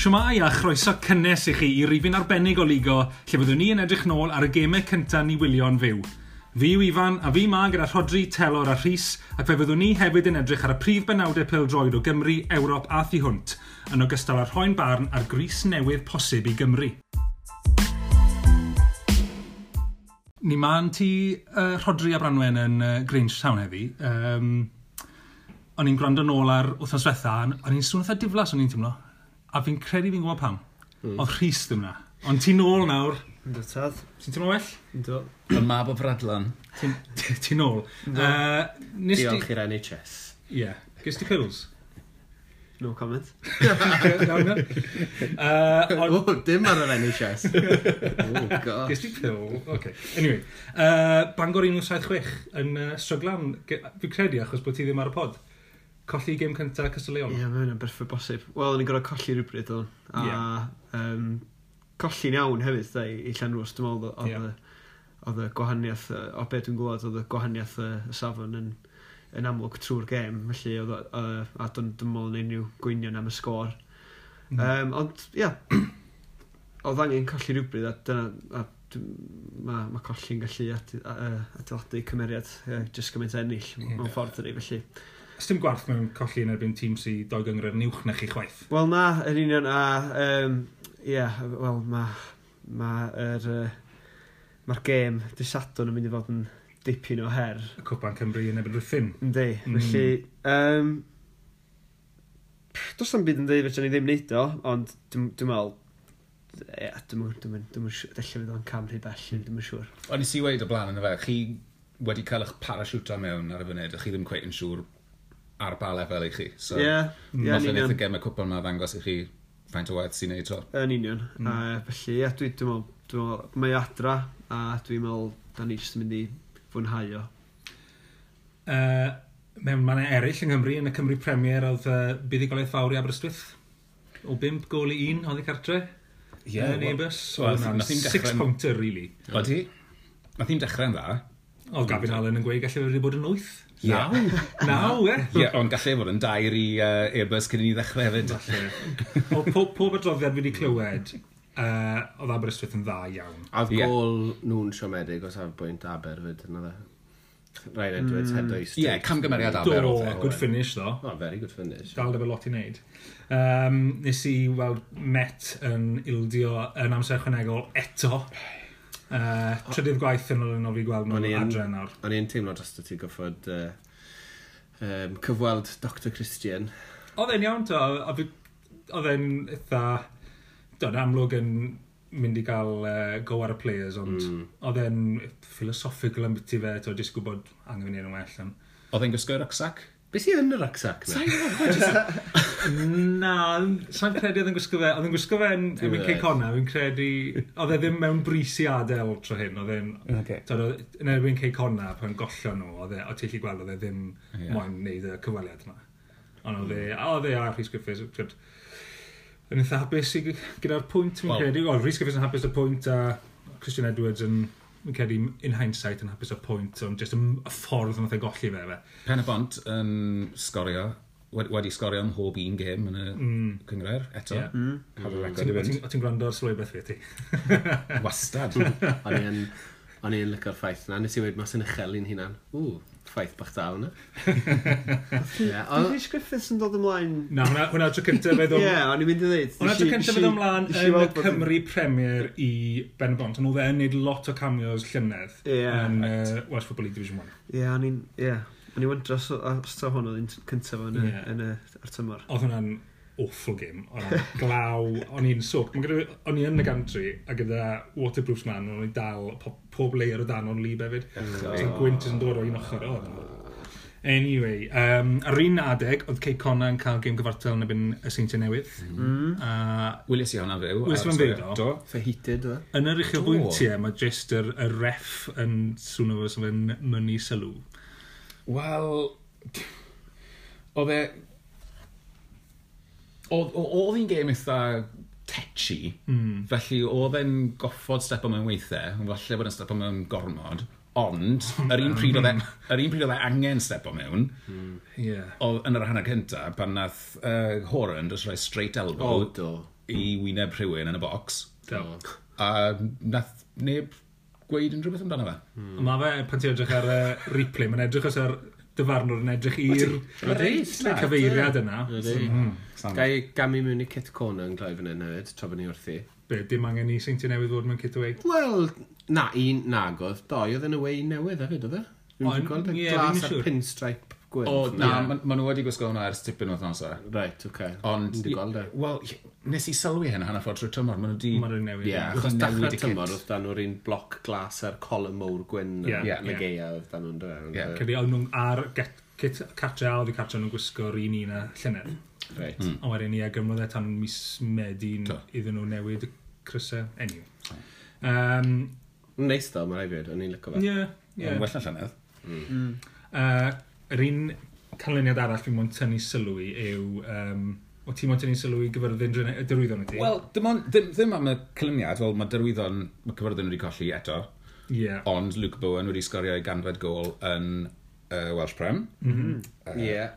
Siwmai a chroeso cynnes i chi i rifin arbennig o ligo lle byddwn ni yn edrych nôl ar y gemau cyntaf ni wylio'n fyw. Fi yw Ifan a fi ma gyda Rodri, Telor a Rhys ac fe fyddwn ni hefyd yn edrych ar y prif benawdau peldroed o Gymru, Ewrop a Thu Hwnt yn ogystal â'r rhoi'n barn a'r gris newydd posib i Gymru. Ni ma'n ti uh, Rodri a Branwen yn uh, Grange Town heddi. Um, o'n i'n gwrando nôl ar wythnos diwetha, o'n i'n swnio diflas o'n i'n teimlo a fi'n credu fi'n gwybod pam. Mm. Oedd Rhys ddim na. Ond ti'n nôl nawr. Ynddo tad. Ti'n teimlo well? Ynddo. Y mab o fradlan. Ti'n nôl. Uh, Diolch i'r NHS. Ie. Yeah. Gys ti pills? No comment. Nawr na. Uh, o, dim ar yr NHS. oh, gosh. Gys ti pill? OK. Anyway. Uh, Bangor 176 yn uh, stryglan. Fi'n credu achos bod ti ddim ar y pod colli gêm cyntaf Castleon? Ie, yeah, mae hynny'n berffaith bosib. Wel, ni'n gorau colli rhywbryd o'n. A yeah. um, colli'n iawn hefyd, da, i, i Llanrws. Dwi'n meddwl oedd yeah. y gwahaniaeth, o beth dwi'n gwybod, oedd y gwahaniaeth y, y safon yn, yn amlwg trwy'r gêm. Felly, oedd, uh, a dwi'n meddwl yn unrhyw gwynion am y sgôr. Mm. Um, ond, ia, yeah, oedd angen colli rhywbryd, a dyna, a mae ma colli'n gallu adeiladu cymeriad uh, jyst gymaint ennill yeah. mewn ffordd yn ei felly. Sdim gwarth mewn colli yn erbyn tîm sy'n doi gyngor yn uwch na chi chwaith. Wel na, yr union, a um, yeah, wel mae ma er, uh, mae'r gêm disadwn yn mynd i fod yn dipyn o her. Y Cwpan Cymru yn ebyn rwythyn. Yndi, mm. felly... Um, Does na'm byd yn dweud fedrwn ni ddim wneud o, ond dwi'n dwi meddwl Ie, dwi'n yn siŵr, dillio fydd o'n cam rhy bell, dwi'n dwi'n siŵr. O'n i si wedi o blaen yn y fe, chi wedi cael eich parasiwta mewn ar y funud, a chi ddim cweith yn siŵr ar ba lefel i chi. So, Ie, yeah, yeah, yn union. y cwpl yma ddangos i chi faint o waith sy'n neud to. Yn union. Mm. A, felly, ie, dwi, dwi'n meddwl, dwi meddwl, mae adra a dwi'n meddwl, da ni jyst yn mynd i fwynhau o. Uh, mewn mannau eraill yng Nghymru, yn y Cymru Premier, oedd uh, buddigolaeth fawr i Aberystwyth. O 5 gol i 1, oedd i cartre. Ie, yeah, yn ebys. Oedd yn six-pointer, really. Oedd hi? Nath hi'n dechrau'n dda. Oedd Gavin Allen yn gweud gallu wedi bod yn 8. Naw? Naw, e? Ie, ond gallai fod yn dair i uh, Airbus cyn i ni ddechrau hefyd. o pob, pob adroddiad fi wedi clywed, uh, oedd Aberystwyth yn dda iawn. A oedd yeah. gol nhw'n siomedig os haf bwynt Aber fyd, yna dde. Rhaid Edwards, mm. head oes. Ie, yeah, camgymeriad Aber. Do, o, e, good e. finish ddo. Oh, very good finish. Dal efo lot i wneud. Um, nes i weld Met yn ildio yn amser ychwanegol eto. Uh, trydydd gwaith yn ôl yn ôl fi gweld nhw'n adre nawr. O'n i'n teimlo dros ti goffod uh, um, cyfweld Dr Christian. Oedd e'n iawn, to. Oedd e'n eitha... Do'n amlwg yn mynd i gael uh, go ar y players, ond mm. oedd e'n philosophical am beth i fe, to, disgwyl bod angen fi wneud yn well. Oedd e'n gwisgo i'r rucksack? Be sy'n yn y rucksack? na? Na, sa'n credu oedd yn gwisgo fe. Oedd yn gwisgo fe fe'n ddim yn Ceicona, fi'n credu... Oedd e ddim mewn bris adael tro hyn. Oedd e'n... Okay. Yn erbyn cei conna, pan gollio nhw, oedd e... O ti'n lli gweld, oedd e ddim yeah. moyn wneud y cyfaliad yma. Ond oedd e... A oedd e a Rhys Griffiths... Yn eitha hapus gyda'r pwynt, fi'n credu. Oedd Rhys Griffiths yn hapus y pwynt a Christian Edwards yn... Mi'n cedi, in hindsight, yn hapus o pwynt, ond jyst y ffordd yn oedd ei golli fe fe. Pen y bont yn sgorio, wedi sgorio ym mhob un gêm yn y mm. cyngor eto. Yeah. Mm. Cael y mm. record i fynd. O ti'n gwrando ar slwy beth fi ti? Wastad. O'n i'n lycor ffaith na, nes i wedi mas yn uchel i'n hunan. Ww, ffaith bach da hwnna. Ond Rhys Griffiths yn dod ymlaen... Na, hwnna, hwnna tro cyntaf fe ddod... Ie, o'n i'n mynd i ddweud. Hwnna tro cyntaf fe ddod ymlaen yn y Cymru Premier i Ben Bont, ond oedd e'n neud lot o cameos llynedd yn Welsh Football League Division 1. Ie, o'n i'n... Ie. O'n i'n wyndro os ta hwn oedd yn cyntaf yn y... Ar tymor. Oedd hwnna'n awful game. O'n glaw, o'n i'n sop. O'n i yn y gantri, a gyda Waterproofs man, o'n i dal po, pob layer o dan o'n lib hefyd. Sa'n gwynt yn dod o un ochr. o. Anyway, um, ar un adeg, oedd Cey Conna yn cael game gyfartal yn ebyn y Seintiau Newydd. Mm-hmm. Mm. Uh, Wylis i hwnna fyw. Wylis i i'n fyw, do. Fehited, do. E? Yn yr uchel bwyntiau, mae jyst yr, y ref yn swnio fo sef yn mynnu sylw. Wel, oedd e Oedd hi'n gêm eitha tetchy, mm. felly oedd e'n goffod step mewn weithiau, falle bod e'n step mewn gormod, ond yr un pryd oedd e, yr un pryd oedd e angen step o mewn hmm. yeah. oedd yn yr hanner cynta pan nath uh, Horan just rhoi straight elbow oh, do. i wyneb rhywun yn y bocs do. a nath neb gweud unrhyw beth amdano fe mm. mae fe pan ti'n edrych ar uh, replay mae'n edrych os ar dyfarnwr yn edrych i'r cyfeiriad yna. Mm. Gai gamu mewn i Kit Corner yn glai fan hyn hefyd, tra bod ni wrthi. Be, dim angen ni Seinti Newydd fod mewn Kit Away? Wel, na, un nagodd, doi oedd yn y wei newydd hefyd, oedd e? Dwi'n gweld y glas a'r pinstripe gwyn. O, na, yeah. ma, ma nhw wedi gwisgo hwnna ers tipyn o'r nosa. E. Right, oce. Okay. Ond, e. wel, nes i sylwi hyn hanner ffordd trwy tymor, maen nhw di... Maen nhw'n newid. Ie, yeah, achos dachrau tymor, oedd dan nhw'r un bloc glas a'r colym mowr gwyn yeah. yeah. yn y geia, oedd dan nhw'n dweud. Ie, cedi, oedd nhw'n ar cartre a oedd i cartre nhw'n gwisgo'r un un a llynedd. Right. Mm. A wedyn ni a gymrodd e tan mis Medin iddyn nhw newid y crysau. Anyway. Um, Neis ddo, mae'n rhaid i fi, o'n i'n lyco fe. Ie, ie. Well na llynedd. Mm. Mm. Uh, yr un canlyniad arall fi'n mwyn tynnu sylw i yw... Um, o ti'n mwyn tynnu sylw i gyfyrddin y dyrwyddon ydy? Wel, dim, on, ddim, ddim am y canlyniad, fel mae dyrwyddon, mae cyfyrddin wedi colli eto. Yeah. Ond Luke Bowen wedi sgorio ei ganfed gol yn uh, Welsh Prem. Mm -hmm. uh, yeah.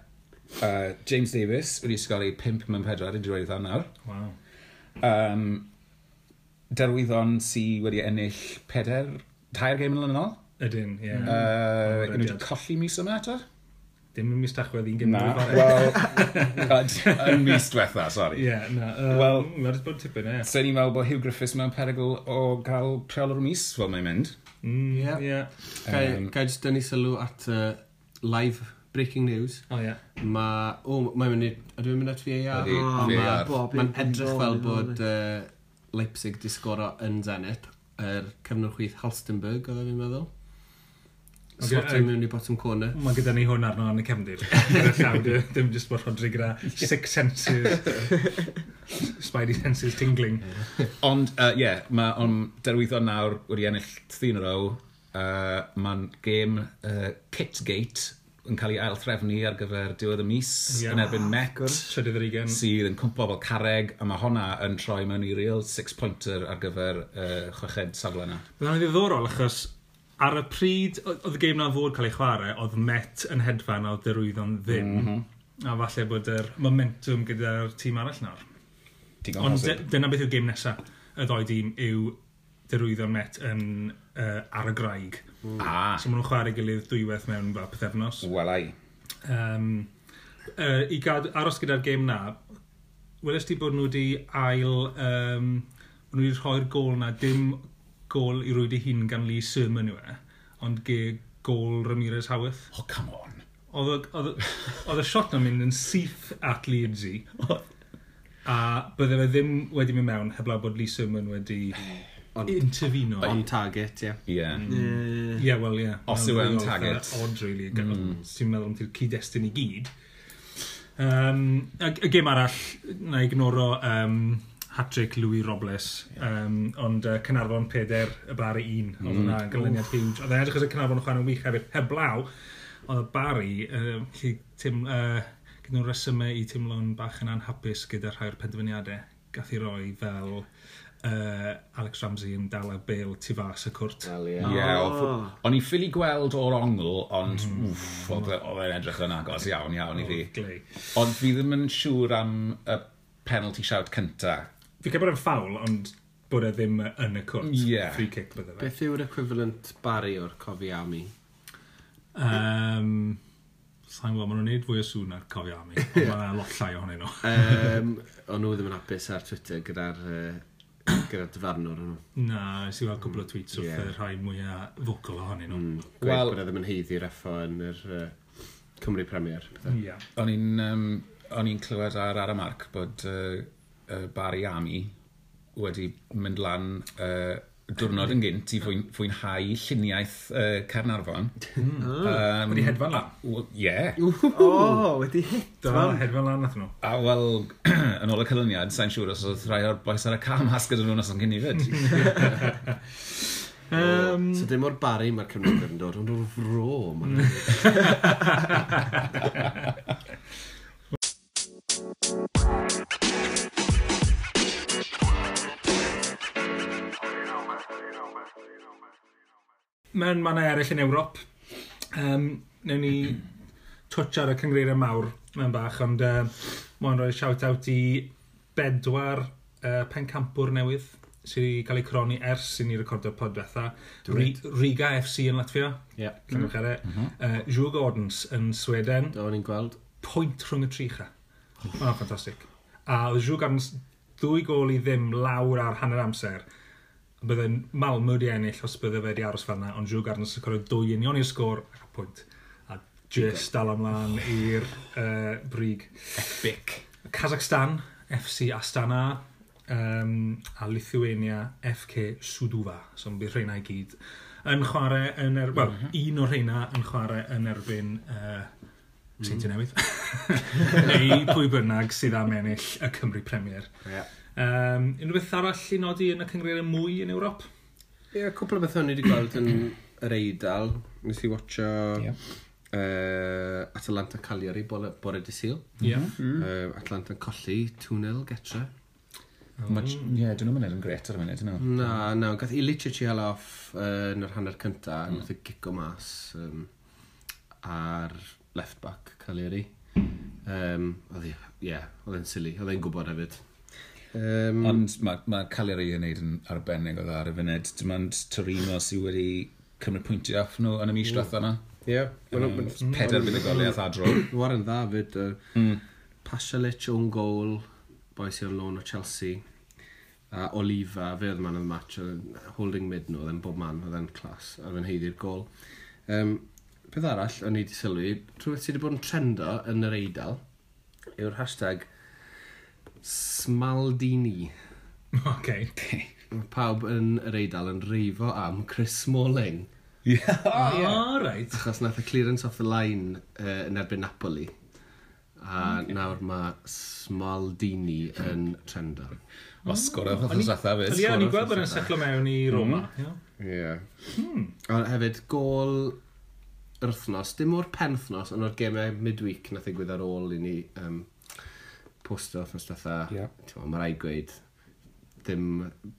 Uh, James Davis wedi sgorio 5 mewn 4 i dyrwyddon nawr. Wow. Um, derwyddon sy wedi ennill peder, tair game yn ôl. Ydyn, ie. Yeah. Uh, wedi colli mis yma eto? Dim yn mis dachwedd i'n gymryd. Na, wel, yn mis diwetha, sori. Ie, yeah, na. Uh, wel, mm, mae'n bod tipyn, ie. Yeah. ni'n meddwl bod Hugh Griffiths mewn perygl o gael preol o'r mis, fel mae'n mynd. Mm, yeah. yeah. Um, Gai jyst dynnu sylw at uh, live breaking news. O, oh, ie. Yeah. Mae, o, oh, mae'n mynd, ydw i'n mynd at VAR? Ydy, VAR. Mae'n edrych fel bod uh, Leipzig di sgoro yn Zenit, yr er cyfnod chwith Halstenberg, oedd fi'n meddwl. Slotio mewn i bottom corner. Mae gyda ni hwn arno yn y cefndir. Gyda llaw, dim jyst bod Rodri gyda six senses. Spidey senses tingling. Ond, ie, uh, yeah, mae on derwyddo nawr wedi ennill thin yr ow. Uh, Mae'n gêm uh, Kitgate yn cael ei ailthrefnu ar gyfer diwedd y mis yeah. yn erbyn ah, Met. Trydydd yr ugen. Sydd yn cwmpo fel carreg, a mae honna yn troi mewn i real six-pointer ar gyfer uh, chweched safle yna. Byddai'n ddiddorol achos ar y pryd oedd y gêm na fod cael ei chwarae, oedd Met yn hedfan a oedd derwyddon ddim. Mm -hmm. A falle bod yr momentum gyda'r tîm arall nawr. Ond dyna beth yw'r gêm nesaf y ddoi dîm yw derwyddon Met yn uh, ar y graig. Mm. Ah. So maen nhw'n chwarae gilydd dwywaith mewn fel pethefnos. Wel ai. Um, uh, I gad, aros gyda'r gêm na, welest ti bod nhw wedi ail... Um, nhw wedi rhoi'r gol na dim gol i rwyd i hun gan Lee Sermon yw e, ond ge gol Ramirez Howarth. Oh, come on. Oedd y shot na'n mynd yn syth at Leedsy. a bydde fe ddim wedi mynd mewn heblaw bod Lee Sermon wedi on, interfino. On target, ie. Yeah. Ie, mm. wel, ie. Os yw on target. Odd, really. Mm. Ti'n meddwl am ti'r cyd-destun i gyd. Um, y, y gêm arall, na ignoro um, hat-trick Louis Robles, um, ond uh, Cynarfon 4, y Bari 1, oedd mm. hwnna mm. yn ganlyniad huge. Oedd e edrych oedd y Cynarfon yn chwan yn wych hefyd, heblaw, oedd y Bari, uh, lle tim, uh, gyda nhw'n resymau i teimlo'n bach yn anhapus gyda rhai'r penderfyniadau gath i roi fel uh, Alex Ramsey yn dal a bel tu fas y cwrt. Wel, ie. Yeah. Oh. Yeah, o'n i'n ffili gweld o'r ongl, ond mm. wff, e- oedd e'n edrych yn agos iawn, iawn i fi. Ond fi ddim yn siŵr am y penalty shout cynta. Fi cael bod yn ffawl, ond bod e ddim yn y cwrt. Ie. Free kick bydde fe. Beth yw'r equivalent Barry o'r cofi Cofiami? Um, Sa'n gwybod, maen nhw'n neud fwy o sŵn ar cofi am i. ond mae'n lot llai ohonyn nhw. um, o'n nhw ddim yn hapus ar Twitter gyda'r uh, gyda dyfarnwr nhw. Na, nes i weld cwbl o tweets wrth yeah. y rhai mwyaf focal ohonyn nhw. Mm. Gweud Wel... bod e ddim yn heiddi refo yn yr uh, Cymru Premier. Yeah. O'n i'n um, o'n i'n clywed ar Aramark bod uh, uh, Barry Ami wedi mynd lan uh, diwrnod yn gynt i fwyn, fwynhau lluniaeth uh, Cernarfon. Mm. Um, oh. wedi hedfan lan? Ie. Yeah. O, oh, wedi hedfan. hedfan lan nath nhw. A wel, yn ôl y cylyniad, sa'n siŵr os oedd rhai o'r boes ar y cam asgyd yn nhw'n os o'n gynnu fyd. um, so dim o'r bari mae'r Cymru'n dod, ond o'r fro. mewn mannau eraill yn Ewrop. Um, Newn ni twtch ar y cyngreiriau mawr mewn bach, ond uh, mae'n rhoi shout-out i bedwar uh, pencampwr newydd sydd wedi cael ei croni ers i ni recordio pod diwetha. Riga FC yn Latvia. Ie. Yeah. Mm. Mm -hmm. uh, Joe Gordons yn Sweden. Do, ni'n gweld. Pwynt rhwng y tricha. Mae'n ffantastig. A oedd Joe Gordons ddwy gol i ddim lawr ar hanner amser bydde'n Malmö wedi ennill os bydde fe wedi aros fel yna, ond Drew Gardner sy'n cyrraedd dwy union i'r sgôr ac y pwynt. A just dal ymlaen i'r uh, brig. Epic. Kazakhstan, FC Astana, um, a Lithuania, FK Suduva. So yn bydd rheina i gyd yn chwarae yn er... Wel, mm -hmm. un o'r rheina yn chwarae yn erbyn uh, Seinti Newydd. Neu pwy bynnag sydd am ennill y Cymru Premier. Yeah. Um, unrhywbeth arall i nodi yn y cyngreiriau mwy yn Ewrop? Ie, yeah, cwpl o beth o'n i wedi gweld yn yr Eidal. Nes i watcho yeah. uh, Atalanta Cagliari bore, bore di syl. Yeah. Mm. Uh, Atalanta colli 2-0 getra. Ie, oh. yeah, dyn nhw'n mynd yn gret ar y munud, dyn. Na, na, gath i litio chi off uh, yn yr hanner cynta, mm. nath e y gigo mas um, ar left back Cagliari. Um, oedd hi, ie, yeah, oedd e'n silly, oedd e'n gwybod hefyd. Um, Ond mae ma Caleri yn neud yn arbennig o dda ar y funud. Dim ond Torino sydd wedi cymryd pwyntio off nhw yn y mis mm. drwetha yna. Ie. Peder fydd y goliath adro. War yn dda fyd. Mm. Pasalic o'n gol, boes i'r lôn o Chelsea. A Oliva, fe oedd man o'r match, holding mid nhw, oedd e'n bob man, oedd e'n clas, oedd e'n heiddi'r gol. Um, peth arall, o'n i wedi sylwi, rhywbeth sydd wedi bod yn trendo yn yr eidl, yw'r hashtag Smaldini. Okay. Mae Pawb yn yr eidl yn reifo am Chris Smalling. Yeah. Oh, yeah. Right. Achos nath y clearance off the line uh, yn erbyn Napoli. A okay. nawr mae Smaldini yn trendo. O, sgwr o'r fath o'r hefyd. Ie, ni'n gweld bod yn sechlo mewn i Roma. Ie. Mm. Yeah. Hmm. Hefyd, gol yr wythnos, dim o'r penthnos, ond o'r gemau midweek nath e ddigwydd ar ôl i ni um, postio wrth fatha, yeah. mae rhaid gweud, ddim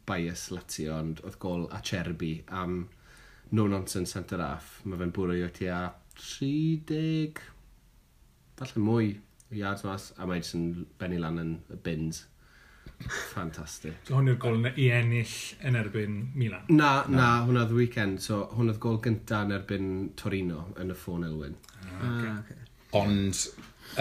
bias lati ond oedd gol a Cherby am no-nonsense centre half. Mae fe'n bwrw i o tua 30, falle mwy yards mas, a mae jyst yn benni lan yn y bins. Fantastic. so hwn yw'r gol i ennill yn erbyn Milan? Na, na, na hwnna oedd y weekend. So hwn oedd gol gynta yn erbyn Torino yn y ffôn Elwyn. Ah, ah, okay. Ah, okay. Ond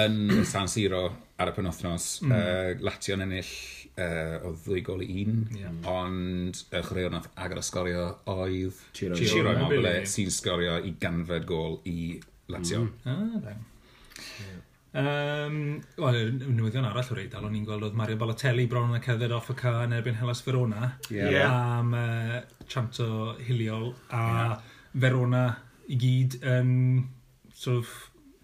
yn San Siro, ar y penwthnos, mm. uh, Latio'n ennill uh, o ddwy gol i un, yeah. ond y uh, chwaraewr nath agor sgorio oedd Chiro, Chiro Immobile sy'n sgorio i ganfed gol i Latio. Mm. Ah, yeah. Um, Wel, newyddion arall o'r eidl, o'n i'n gweld oedd Mario Balotelli bron yn y cerdded off y car yn erbyn Hellas Verona yeah. yeah. am uh, chanto hiliol a yeah. Verona i gyd yn um, sort of,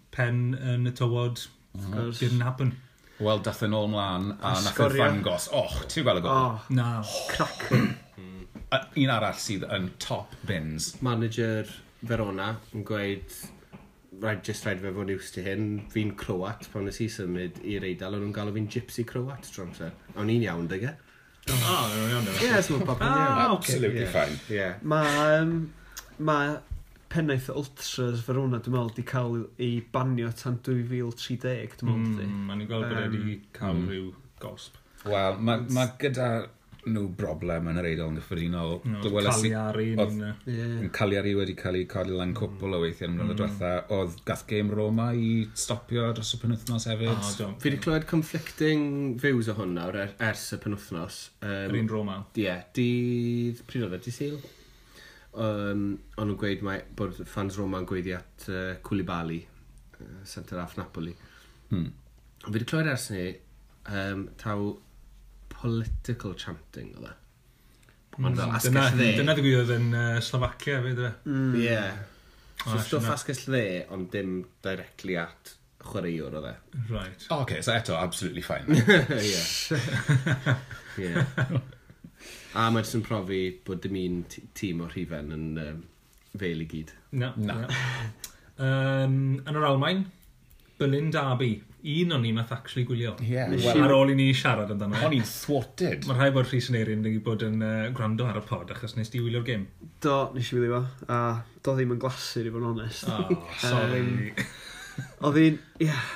pen yn y tywod Mm-hmm. Didn't happen. Wel, dath yn ôl mlaen, a nath e yn Sgorio. ddangos. Och, ti'n gweld y gol? Oh, Na. crac. Hmm. A- Un arall sydd yn top bins. Manager Verona yn gweud, rhaid, just rhaid fe fod iws ti hyn, fi'n Croat pan nes i symud i'r eidl, o'n nhw'n galw fi'n Gypsy Croat tro amser. A O'n i'n iawn, dyga? Oh. Ah, o, Ie, yeah, sy'n popeth iawn. Absolutely fine. Ie. Mae um, ma pennaeth y Ultras Verona, dwi'n meddwl, di cael ei banio tan 2030, dwi'n meddwl, mm, di. Mae'n i'n gweld bod e um, wedi cael mm. rhyw gosb. Wel, mae ma gyda nhw broblem yn yr eidl yn gyffredinol. No, e Caliari. Oedd yeah. Caliari wedi cael ei codi lan hmm. cwpl o weithiau yn mynd mm. Oedd gath game Roma i stopio dros y penwthnos hefyd. Oh, Fi wedi clywed conflicting views o hwn nawr er, ers y penwthnos. Um, Yr un Roma? Ie. Dydd... Pryd oedd e? Dydd Sil? um, ond nhw'n gweud mae, bod fans Roma yn gweiddi at uh, Koulibaly, uh, centre half Napoli. Hmm. Fi wedi clywed ers ni, um, taw political chanting oedd e. Ond fel asgell dde. Dyna ddigwyddodd yn uh, Slovacia fe, dde. Mm. Yeah. So oh, stwff asgell dde, ond dim directly at chwaraewr oedd e. Right. Oh, okay, so eto, absolutely fine. yeah. yeah. A mae jyst yn profi bod dim un tîm o rhifen yn um, fel i gyd. Na. Na. um, yn yr Almain, Berlin Derby. Un o'n ni math actually gwylio. Yeah, well, ar ôl i ni siarad amdano. O'n i'n thwarted. Mae rhaid bod Rhys yn eirin wedi bod yn uh, gwrando ar y pod achos nes di wylio'r gym. Do, nes i wylio fo. A do ddim yn glasur i fod yn onest. Oh, sorry. um, oedd hi'n, ie, yeah,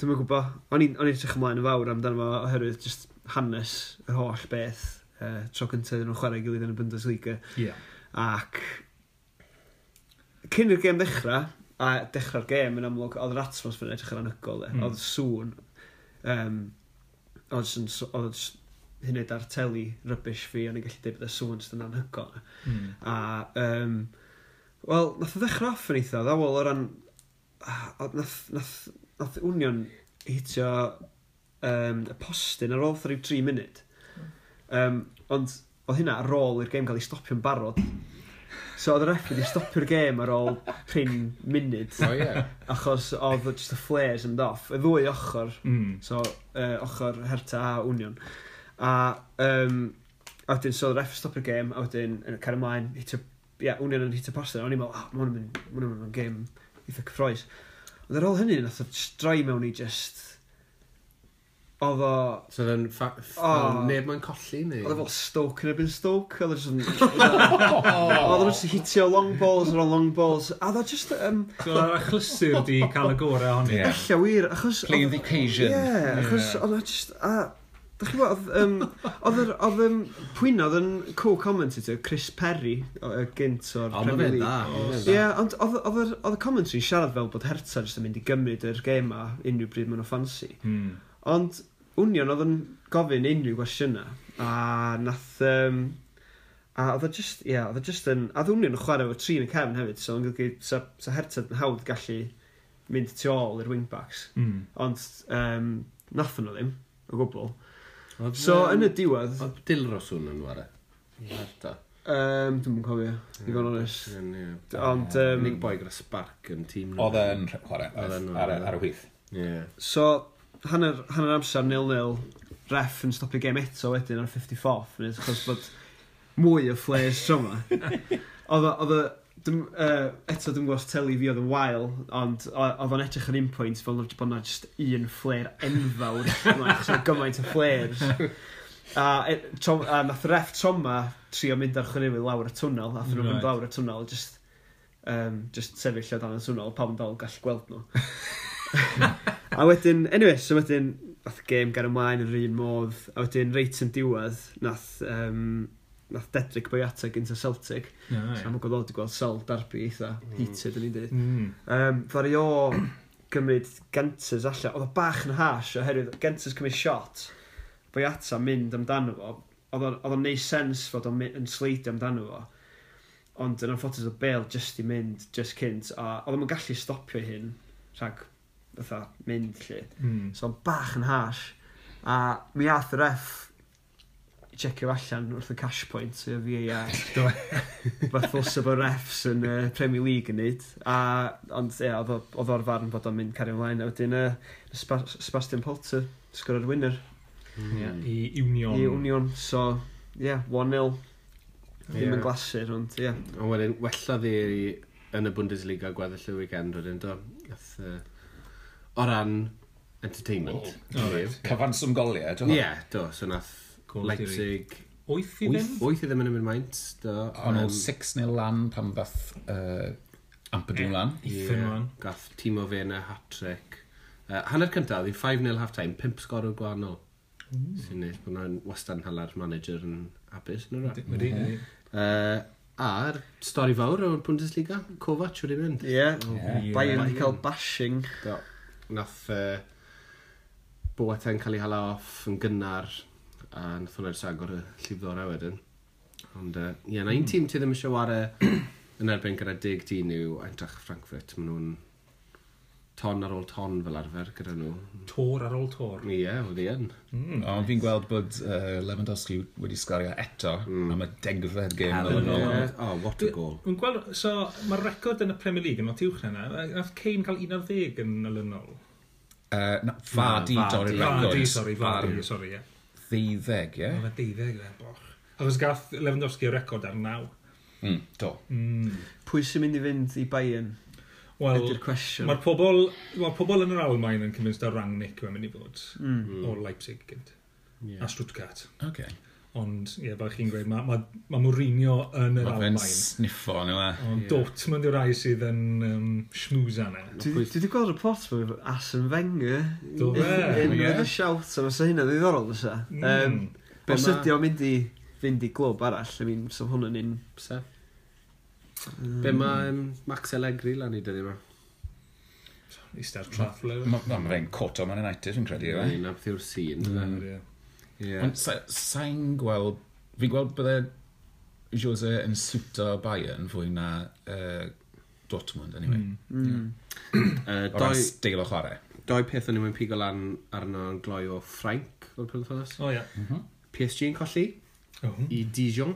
dwi'n gwybod. O'n i'n edrych ymlaen yn fawr amdano fo oherwydd just hanes yr holl beth uh, tro cyntaf nhw'n chwarae gilydd yn y Bundesliga. Yeah. Ac cyn i'r gêm ddechrau, a dechrau'r gêm yn amlwg, oedd yr atmosfer yn edrych yn anhygol, mm. oedd sŵn, um, oedd, oedd hynny ar teli rybys fi, o'n i'n gallu dweud bod y sŵn sydd yn anhygol. Mm. A, um, wel, nath o ddechrau off yn eitha, ddawol o ran, nath, nath, nath union hitio um, y postyn ar ôl 3 munud. Um, ond oedd hynna ar ôl i'r gêm gael ei stopio'n barod. So oedd y ref wedi stopio'r gêm ar ôl prin munud. O oh, ie. Yeah. Achos oedd just y flares yn mynd off. Y ddwy ochr. Mm. So uh, ochr Herta a Union. A, um, a wedyn, so oedd y ref stopio'r gêm, a wedyn, yn y car ymlaen, hit y, yeah, Union yn hit y pasta. O'n i'n meddwl, oh, ma'n mynd yn gêm eitha cyffroes. Ond ar ôl hynny, nath o droi mewn i just Oedd o... So oedd o'n... Neb mae'n colli neu? Oedd o fel Stoke yn ebyn Stoke. Oedd o just... Oh. Oedd o just hitio long balls ar long balls. A oedd o just... Um, so oedd o'r achlysur di cael y gorau honni. Yeah. Ella wir, achos... Play the occasion. Ie, yeah, achos oedd o just... A, Dach chi bod, oedd yr, oedd yn, pwy'n oedd yn co-commentator, Chris Perry, y gynt o'r Premier League. Ie, ond oedd yr, oedd y commentary siarad fel bod Herta jyst yn mynd i gymryd yr gêm ma unrhyw bryd maen nhw ffansi. Mm. Ond, union oedd yn gofyn unrhyw gwestiynau. A nath... Um, a oedd o just, Ie, yeah, oedd o just yn... A ddwnion yn chwarae efo tri yn y cefn hefyd, so yn golygu sa, sa hertad yn hawdd gallu mynd tu ôl i'r wingbacks. Mm. Ond um, nath nhw ddim, o gwbl. Oedd, so, um, yn y diwedd... Oedd Dilros hwn yn wara? Yeah. Um, Dwi'n cofio, i fod yn onest. Ond... Um, Unig boi gyda spark yn tîm. Oedd e'n chwarae, ar, ar y wyth. Yeah. So, hanner, hanner amser 0-0, ref yn stopio gêm eto wedyn ar 54th, minute, achos bod mwy o flares tro yma. Oedd y... Dim, uh, eto dwi'n gwybod teli fi oedd yn wael, ond oedd o'n edrych yn un pwynt fel bod yna just un flair enfawr, achos oedd gymaint o flares. A, e, trom, a nath ref troma trio mynd ar chwneud lawr y twnnel, nath nhw right. mynd lawr y twnnel, just, um, just sefyll o dan y twnnel, pam dal gallu gweld nhw. a wedyn, anyway, so wedyn, nath y gêm gan ymlaen yr un modd, a wedyn reit yn diwedd, nath, um, nath Dedrick Boyata gyda Celtic. Yeah. So, am gwybod wedi gweld Sel Darby eitha, mm. heated yn ei dweud. Mm. Um, Fari o gymryd Genters allan, oedd o bach yn hash oherwydd Genters cymryd shot, Boyata mynd amdano fo, oedd o'n neud sens fod o'n sleidio amdano fo. Ond yn anffodus o Bale just i mynd, just cynt, a oedd o'n gallu stopio hyn rhag fatha, mynd lle. Mm. So bach yn hash. A mi ath y ref i checio allan wrth y cash point sy'n fi a Fath os efo refs yn uh, Premier League yn neud. A, ond ie, oedd o'r farn bod o'n mynd cario ymlaen. A wedyn uh, Sebastian Polter, sgwr ar winner. Mm. Yeah. I Union. I Union, so ie, yeah, 1-0. Ddim yeah. yn glasur, ond ie. Yeah. Ond wedyn, wella ddi yn y Bundesliga gweddill y weekend wedyn, do? Gath, uh, o ran entertainment. Oh, oh right. Cyfanswm goliau, Ie, yeah, do, so nath Goal Leipzig... Wyth i ddim? Wyth i ddim yn ymwneud maint, do. Ond um, 6 nil lan pan fath uh, Ampadwn lan. Ethan yeah, lan. Gath Timo o hat-trick. Uh, hanner cyntaf, ddi 5 nil half-time, 5 sgor o'r gwahanol. Sy'n neud bod nhw'n wastad hala'r manager yn abus, yn o'r Wedi, wedi. A'r stori fawr o'r Bundesliga, Kovac wedi mynd. Ie, yeah. oh, yeah. Bayern wedi cael bashing. Do nath uh, Boateng cael ei hala off yn gynnar a nath hwnna'r sagor y llifddora wedyn. Ond e, ie, uh, yeah, na un hmm. tîm ti ddim eisiau ware yn erbyn gyda dig dyn yw Eintracht Frankfurt. Maen nhw'n ton ar ôl ton fel arfer gyda nhw. Tor ar ôl tor? Ie, yeah, wedi yn. Mm, Ond nice. fi'n gweld bod uh, Lewandowski wedi sgario eto mm. am y degfed gêm yn ôl. Yeah. Oh, what a goal. Dwi'n gweld, so mae'r record yn y Premier League yn lot uwch na. Nath Kane cael 11 yn olynol. Uh, na, fadi, no, dorri'r record. Fadi, sorry, fadi, sorry, ie. Deuddeg, ie? Mae deuddeg, ie, boch. Achos gath Lewandowski y record ar naw. Mm, do. Mm. Pwy sy'n mynd i fynd i Bayern? Wel, mae'r pobl, ma pobl yn yr Almain yn convinced ar Rangnick yma'n mynd i fod mm. o Leipzig gyd. Yeah. A Stuttgart. Okay. Ond, ie, yeah, fel chi'n gweud, mae ma, ma Mourinho yn yr Almain. Mae fe'n sniffo, ni le. Ond yeah. Dortmund yw'r rai sydd yn um, schmooza na. Dwi wedi gweld y pot fwy Asen Wenger. Do fe? Yn yeah. y siawt, a fysa hynna ddiddorol, fysa. Mm. Um, os ydy o'n mynd i fynd i glwb arall, I mean, so hwn yn un... Sef? Mm. Be mae um, Max Allegri lan i dyddi yma? Eistedd traff le. ma, fe'n coto Man United, fi'n credu. E? Ie, na beth yw'r sîn. Ond sa'n gweld... Fi'n gweld bydde Jose yn siwto Bayern fwy na uh, Dortmund, anyway. Mm. Mm. uh, o ran steil o chwarae. Doi peth o'n i'n pigo lan arno yn gloi o Ffrainc o'r penwthnos. O, ie. Mhm. PSG yn colli i Dijon.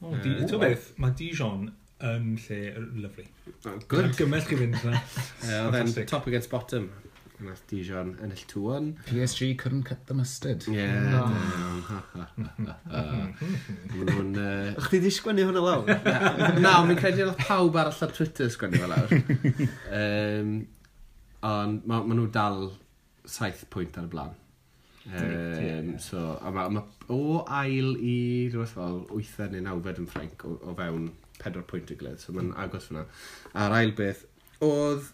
O, uh, beth, mae Dijon yn lle lyfru. Oh, good. Gymell chi fynd yna. Oedd e'n top against bottom. Nath Dijon yn ill 2-1. PSG couldn't cut the mustard. Ie. Uh, Mw'n... Uh, Ych ti di sgwennu hwnna lawr? Na, mi'n credu oedd pawb arall ar Twitter sgwennu fel lawr. Um, ond maen ma nhw dal saith pwynt ar y blaen. Um, so, a mae ma, o ail i rhywbeth fel 8 neu 9 yn Ffrainc o, o fewn pedwar pwynt y gilydd, so mae'n agos fyna. A'r ail beth, oedd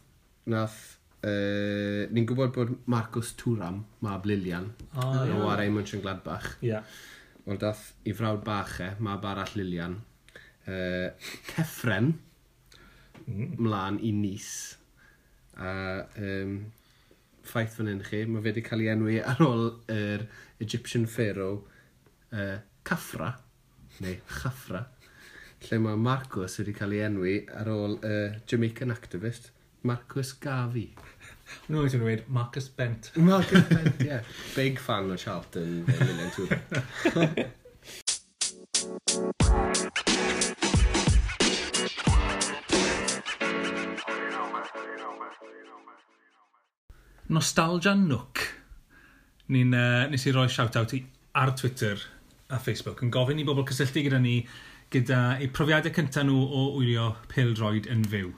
nath Uh, ni'n gwybod bod Marcus Turam, Mab Lilian, oh, o yeah. ar Eamon Gladbach. Yeah. Wel, dath i frawd bach e, Mab arall Lilian, uh, Ceffren, mm. mlaen i Nis. A um, ffaith fan hyn chi, mae fe wedi cael ei enwi ar ôl yr Egyptian Pharaoh, uh, Cafra, neu Chafra lle mae Marcus wedi cael ei enwi ar ôl uh, Jamaican activist Marcus Gavi. No, it's going Marcus Bent. Marcus Bent, yeah. Big fan o Charlton. Nostalgia Nook. Ni'n, uh, nes i roi shout-out i ar Twitter a Facebook yn gofyn i bobl cysylltu gyda ni gyda eu profiadau cyntaf nhw o wylio pildroed yn fyw.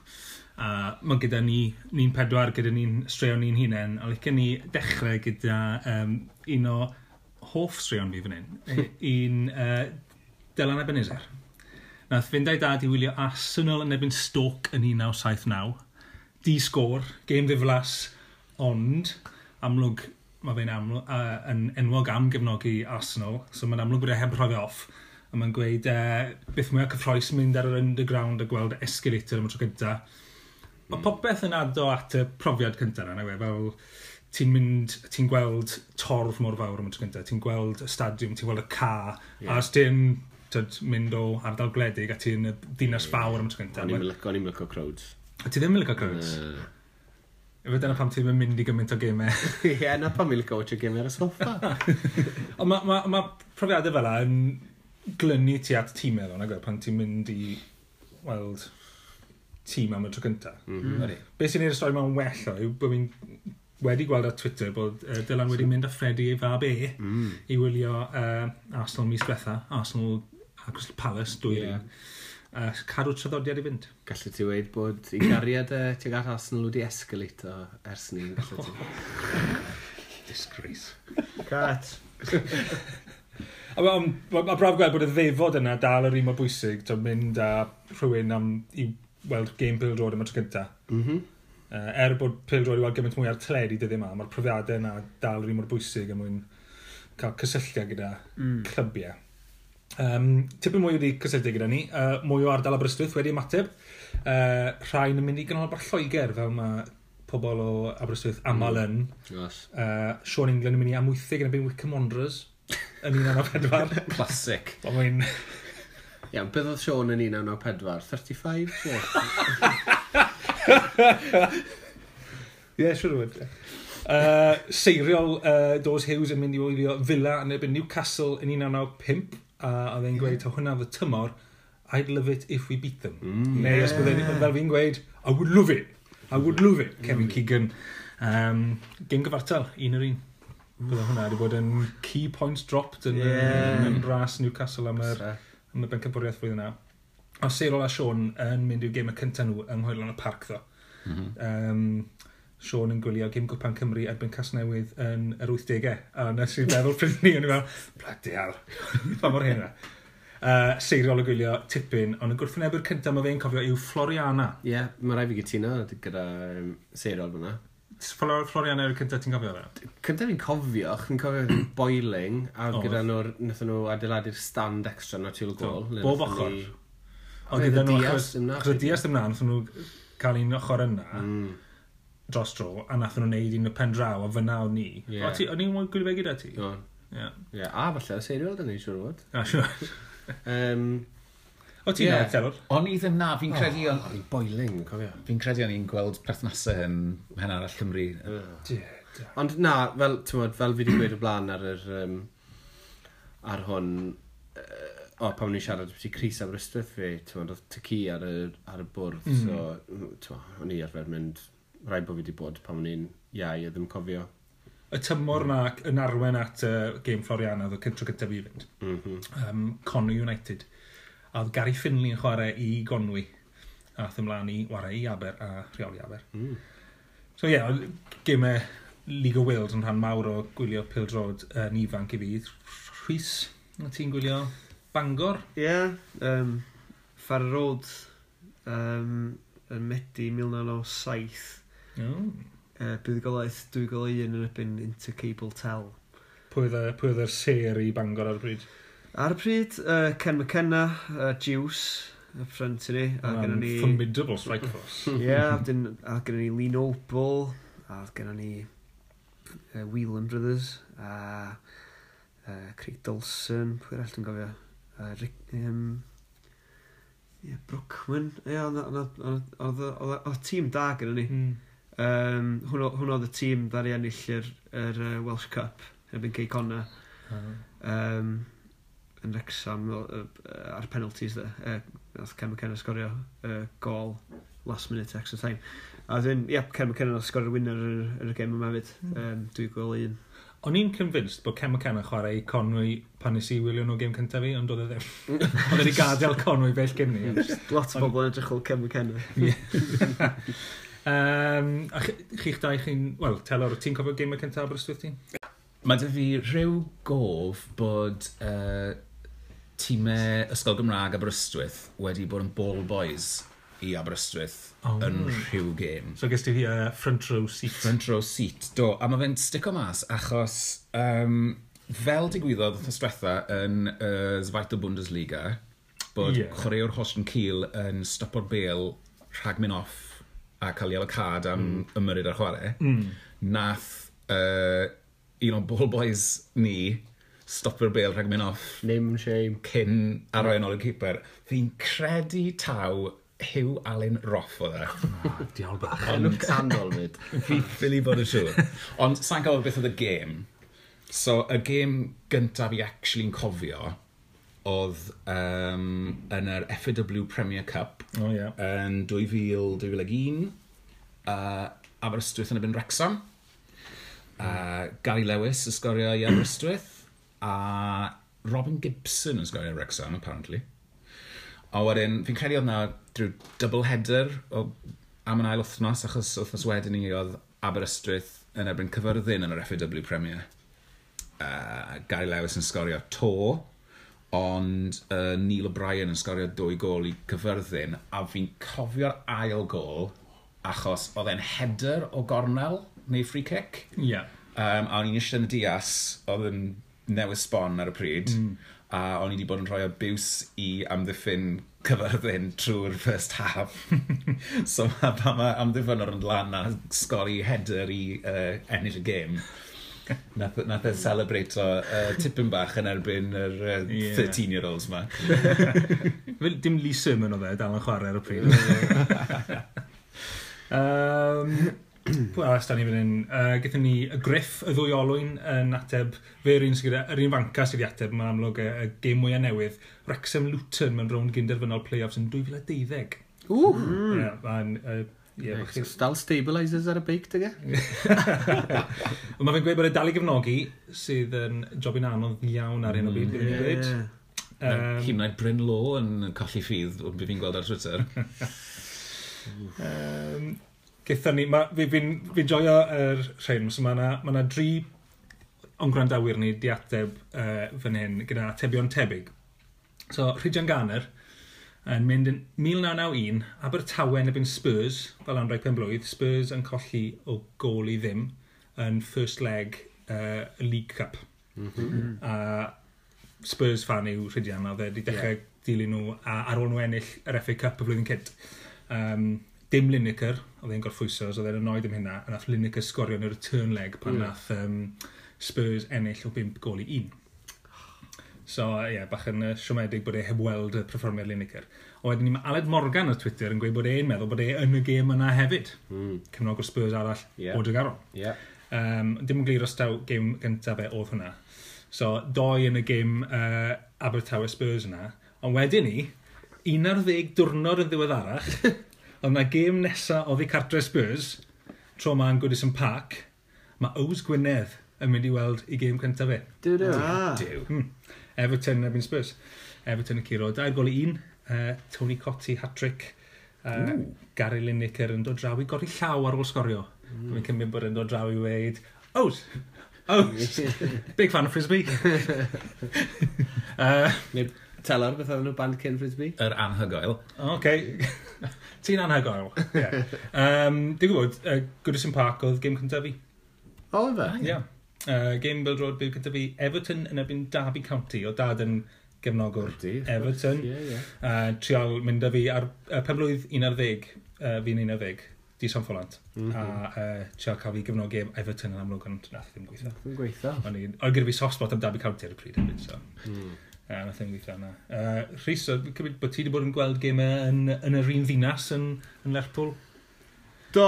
A mae gyda ni, ni'n pedwar, gyda ni'n straeon ni'n hunain, a licen ni dechrau gyda um, un o hoff straeon fi fan hyn, eh, un uh, Dylan Ebenezer. Nath fynd a'i dad i wylio Arsenal yn ebyn Stoke yn 1979. Di sgôr, game ddiflas, ond amlwg, mae fe'n amlwg, uh, yn enwog am gefnogi Arsenal, so mae'n amlwg bod e heb rhoi off a mae'n gweud uh, beth mwyaf cyffroes mynd ar yr underground a gweld escalator am y tro cynta. Mae mm. popeth yn addo at y profiad cynta yna, we, fel ti'n mynd, ti'n gweld torf mor fawr am y tro cynta, ti'n gweld y stadiwm, ti'n gweld y ca, yeah. a os ti'n mynd o ardal gwledig a ti'n dinas fawr am y tro cynta. O'n i'n mylyco, o'n i'n mylyco crowds. A ti ddim yn lyco crowds? Uh... Efo dyna pam ti'n mynd i gymaint o gemau. Ie, yeah, na pam i'n licio watch o gemau ar y soffa. Ond mae ma, ma profiadau fel yna yn glynu ti at tîmau ddon, nag pan ti'n mynd i weld tîm am y tro cynta. Mm -hmm. Be sy'n neud y stori ma'n well o, yw bod fi'n wedi gweld ar Twitter bod uh, Dylan wedi mynd â Freddy ei fab e mm. i wylio uh, Arsenal mis diwetha, Arsenal a Crystal Palace, dwy yeah. Uh, cadw traddodiad i fynd. Gallu ti weid bod i gariad uh, tuag at Arsenal wedi escalato ers ni. Oh. Disgrace. Cat. Mae braf gweld bod y ddefod yna dal yr un mor bwysig, to mynd a rhywun am i weld game Pil Road am y tro cynta. Mm -hmm. Uh, er bod Pil Road i weld gymaint mwy ar tledi dyddi yma, mae'r profiadau yna dal yr un mor bwysig am mwyn cael cysylltiad gyda mm. clybiau. Um, tipyn mwy wedi cysylltu gyda ni, uh, mwy o ardal Aberystwyth wedi ymateb. Uh, rhain yn mynd i ganolbar Lloegr fel mae pobl o Aberystwyth mm. aml yn. Mm. Yes. Uh, Sean England yn mynd i amwythig yn y byn Wickham Wanderers yn 1994. Classic. Ond mae'n... Iawn, beth oedd Sean yn 1994? 35? Ie, siwr o fod. Uh, seiriol uh, Dawes Hughes yn mynd i wylio Villa yn erbyn Newcastle yn 1995 a oedd e'n gweud, ta hwnna fydd tymor, I'd love it if we beat them. Mm, Neu yeah. os byddai'n fel fi'n gweud, I would love it, I would love it, Kevin mm. Keegan. Um, gym gyfartal, un yr un bydde hwnna wedi bod yn key points dropped yn, yeah. yn, yn Newcastle am yr, am y bencampwriaeth flwyddyn na. O Seirol a Sean yn mynd i'w gêm y cyntaf nhw yng Nghoelon y Parc ddo. Mm -hmm. um, Sean yn gwylio Gym Gwpan Cymru erbyn Casnewydd yn yr 80au. A nes i'n meddwl pryd ni, o'n i'n meddwl, bloody hell, pa mor hynna. Uh, seiriol o gwylio tipyn, ond y gwrthwynebyr cyntaf mae fe'n cofio yw Floriana. Ie, yeah, mae rai fi gytuno gyda um, seiriol fyna. Flor Florian yw'r cyntaf, ti'n cofio hwnna? Cyntaf fi'n cofio, chi'n cofio boiling, a oh, gyda nhw, nath nhw adeiladu'r stand extra na tu ôl gol. Bob ochr. Ni... Ond gyda nhw, achos y dias ymna, nath nhw cael un ochr yna, mm. dros dro, a nath nhw wneud un y pen draw, a fyna o ni. Yeah. O'n i'n gwybod gyda ti? O. Yeah. Yeah. A falle, seiriol dyn ni, siwr o fod. A siwr. um, O ti'n yeah. nabod O'n i ddim na, fi'n credu... Oh, o'n i boiling, cofio. Fi'n credu o'n i'n gweld perthnasau yn hen arall Cymru. Ond na, fel, tywod, fel fi wedi gweud o blaen ar, yr, um, ar hwn, uh, o, pan ni'n siarad beth i Cris Aberystwyth fi, tywod, oedd tyci ar, y, ar y bwrdd, mm. so, tywod, o'n i arfer mynd, rai bod fi wedi bod pan ni'n iau, a ddim cofio y tymor mm. na yn arwen at uh, game Floriana, oedd y cyntro gyda fi fynd. Mm -hmm. um, Conor United. A oedd Gary Finley yn chwarae i Gonwy. A oedd ymlaen i wario i Aber a rheoli Aber. Mm. So ie, yeah, gemau League of Wales yn rhan mawr o gwylio pildrod yn ifanc i fi. Rhys, na ti'n gwylio Bangor? Ie, yeah, um, Farrer Road um, yn Medi 1907. Oh. Uh, bydd golaeth 2 gol 1 yn ybyn Intercable Tel. Pwy oedd y ser i Bangor ar y bryd? Ar y pryd, uh, Ken McKenna, uh, Juice, y ffrant i ni. A gynnu ni... Formidable strike force. Ie, yeah, a gynnu ni Lee Noble, a gynnu ni uh, Whelan Brothers, a uh, Craig Dawson, pwy'r all dwi'n gofio. Uh, Rick, um, yeah, Brookman. Ie, oedd y tîm da gyda ni. Mm. Um, hwn oedd y tîm ddari ennill yr, yr uh, Welsh Cup, erbyn Cey Connor. Um, yn Rexham ar penalties dde. Uh, nath Ken McKenna sgorio uh, gol last minute extra time. A dwi'n, ie, yep, Ken McKenna nath sgorio winner yn, yr, yr gem yma hefyd. Hmm. Um, Dwi'n gweld un. O'n i'n convinced bod Ken McKenna chwarae i Conwy pan nes i wylio nhw gêm cyntaf fi, ond oedd e ddim. oedd wedi gadael Conwy bell gen ni. Lot o bobl yn edrych o Ken McKenna. um, a chi'ch dau chi'n... Wel, Telor, ti'n cofio gêm y cyntaf Aberystwyth ti? Mae dy fi rhyw gof bod uh, tîmau Ysgol Gymraeg Aberystwyth wedi bod yn ball boys i Aberystwyth oh. yn rhyw gêm. So gysdi hi uh, front row seat. Front row seat, do. A mae fe'n stico mas achos um, fel digwyddodd wrth ystwetha yn uh, Zweite Bundesliga bod yeah. chwaraewr Hoston Kiel yn stopo'r bel rhag mynd off a cael ei alocad am mm. ymyrryd ar chwarae, mm. nath uh, un o'n ball boys ni stopio'r bel rhag mynd off. Nim shame. Cyn arwain mm. ôl y ciper. Fi'n credu taw Hugh Allen Roth e. o dda. Oh, diol bach. Ond canol fyd. Fi ffili bod yn siŵr. Ond sa'n gael beth oedd y gêm. So, y gêm gyntaf i actually'n cofio oedd um, yn yr FAW Premier Cup oh, yeah. yn 2000-2001 uh, Aberystwyth yn y byn Wrexham. Uh, Gary Lewis ysgorio i Aberystwyth a Robin Gibson yn sgorio Wrexham, apparently. A wedyn, fi'n credu oedd na drwy double header o am yn ail wythnos, achos wythnos wedyn ni oedd Aberystwyth yn erbyn cyfyrddin yn yr FAW Premier. Uh, Gary Lewis yn sgorio to, ond uh, Neil O'Brien yn sgorio dwy gol i cyfyrddin, a fi'n cofio'r ail gol achos oedd e'n header o gornel neu free kick. Ie. Yeah. Um, a o'n i'n eisiau yn y dias, oedd yn newydd sbon ar y pryd, mm. a o'n i wedi bod yn rhoi abws i amddiffyn cyfyrddin trwy'r first half. so ma, pa mae amddiffynwr yn lan a sgori header i uh, ennill y gêm. nath, nath e celebrate o uh, tipyn bach yn erbyn yr uh, yeah. 13-year-olds ma. Dim Lee Sermon o fe, dal yn chwarae ar y pryd. um, Pwy arall da ni fan hyn? Uh, Gethon ni y griff, y ddwy olwyn yn ateb, fe'r un sydd gyda, yr un fanca sydd wedi ateb, mae'n amlwg y, y gêm mwyaf newydd. Wrexham Luton mewn rownd gynderfynol play-offs yn 2012. Ww! Mm. Yeah, mae'n... Uh, Yeah, right, so dal stabilisers ar y beic, dyga? Mae fe'n gweud bod y dal i gefnogi sydd yn jobyn anodd iawn ar hyn o byd. mm, yeah. Um, Hyn oed Bryn Law yn colli ffydd, o'n byd fi'n gweld ar Twitter. um, Gaethon ni, ma, fi, fi'n fi joio yr er rhain, so mae yna ma, na, dri o'n gwrandawyr ni di ateb uh, fan hyn gyda atebion tebyg. So, Rhydian Ganer yn mynd yn 1991, Abertawe yn ebyn Spurs, fel anrhaid penblwydd, Spurs yn colli o gol i ddim yn first leg uh, League Cup. Mm -hmm. A Spurs fan yw Rhydian, a dde di dechrau yeah. dilyn nhw a, ar ôl nhw ennill yr FA Cup y flwyddyn cynt. Um, dim Lineker, oedd e'n gorffwyso, so oedd e'n annoyed am hynna, a nath Lineker sgorio yn y return leg pan mm. nath um, Spurs ennill o 5 gol i 1. So, ie, yeah, bach yn uh, siomedig bod e heb weld y performiad Lineker. O wedyn ni mae Aled Morgan ar Twitter yn gweud bod e'n meddwl bod e yn y gêm yna hefyd. Mm. Cymnog o'r Spurs arall yeah. o Dygaron. Yeah. Um, dim yn glir os daw gêm gyntaf e oedd hwnna. So, doi yn y gêm uh, Abertawe Spurs yna. Ond wedyn ni, 11 diwrnod yn ddiweddarach, Oedd yna gêm nesaf o fi cartre Spurs, tro ma'n Goodison Park, mae Ows Gwynedd yn mynd i weld i gêm cyntaf fe. Dyw, dyw. Ah. Dyw. Hmm. Everton ebyn Spurs. Everton y curo. Dair gol i un. Uh, Tony Cotti, hat-trick. Uh, Gary Lineker yn dod draw i gori llaw ar ôl sgorio. Mm. Mae'n cymryd bod yn dod draw i weid, Ows! Ows! Big fan of frisbee. uh, Neu Telor, beth oedden nhw band cyn Frisbee? Yr anhygoel. O, okay. Ti'n anhygoel. Yeah. Um, Dwi'n gwybod, uh, Goodison Park oedd game cyntaf fi. O, fe? Ie. Yeah. Uh, game Bill Road byw gyda fi Everton yn ebyn Derby County o dad yn gefnogwr Everton. Yeah, yeah. Uh, trial mynd â fi ar uh, penblwydd 11, uh, fi'n 11, di San Folant. Mm -hmm. A uh, trial cael fi gefnog gefnogi Everton yn amlwg ond nath ddim gweithio. Ddim gweithio. Oedd gyda fi soft spot am Derby County ar y pryd hefyd. So. Mm. Um, I think we've done that. Uh, Rhys, cymryd bod ti wedi bod yn gweld gemau yn, yn yr un ddinas yn, yn Lerpwl? Do.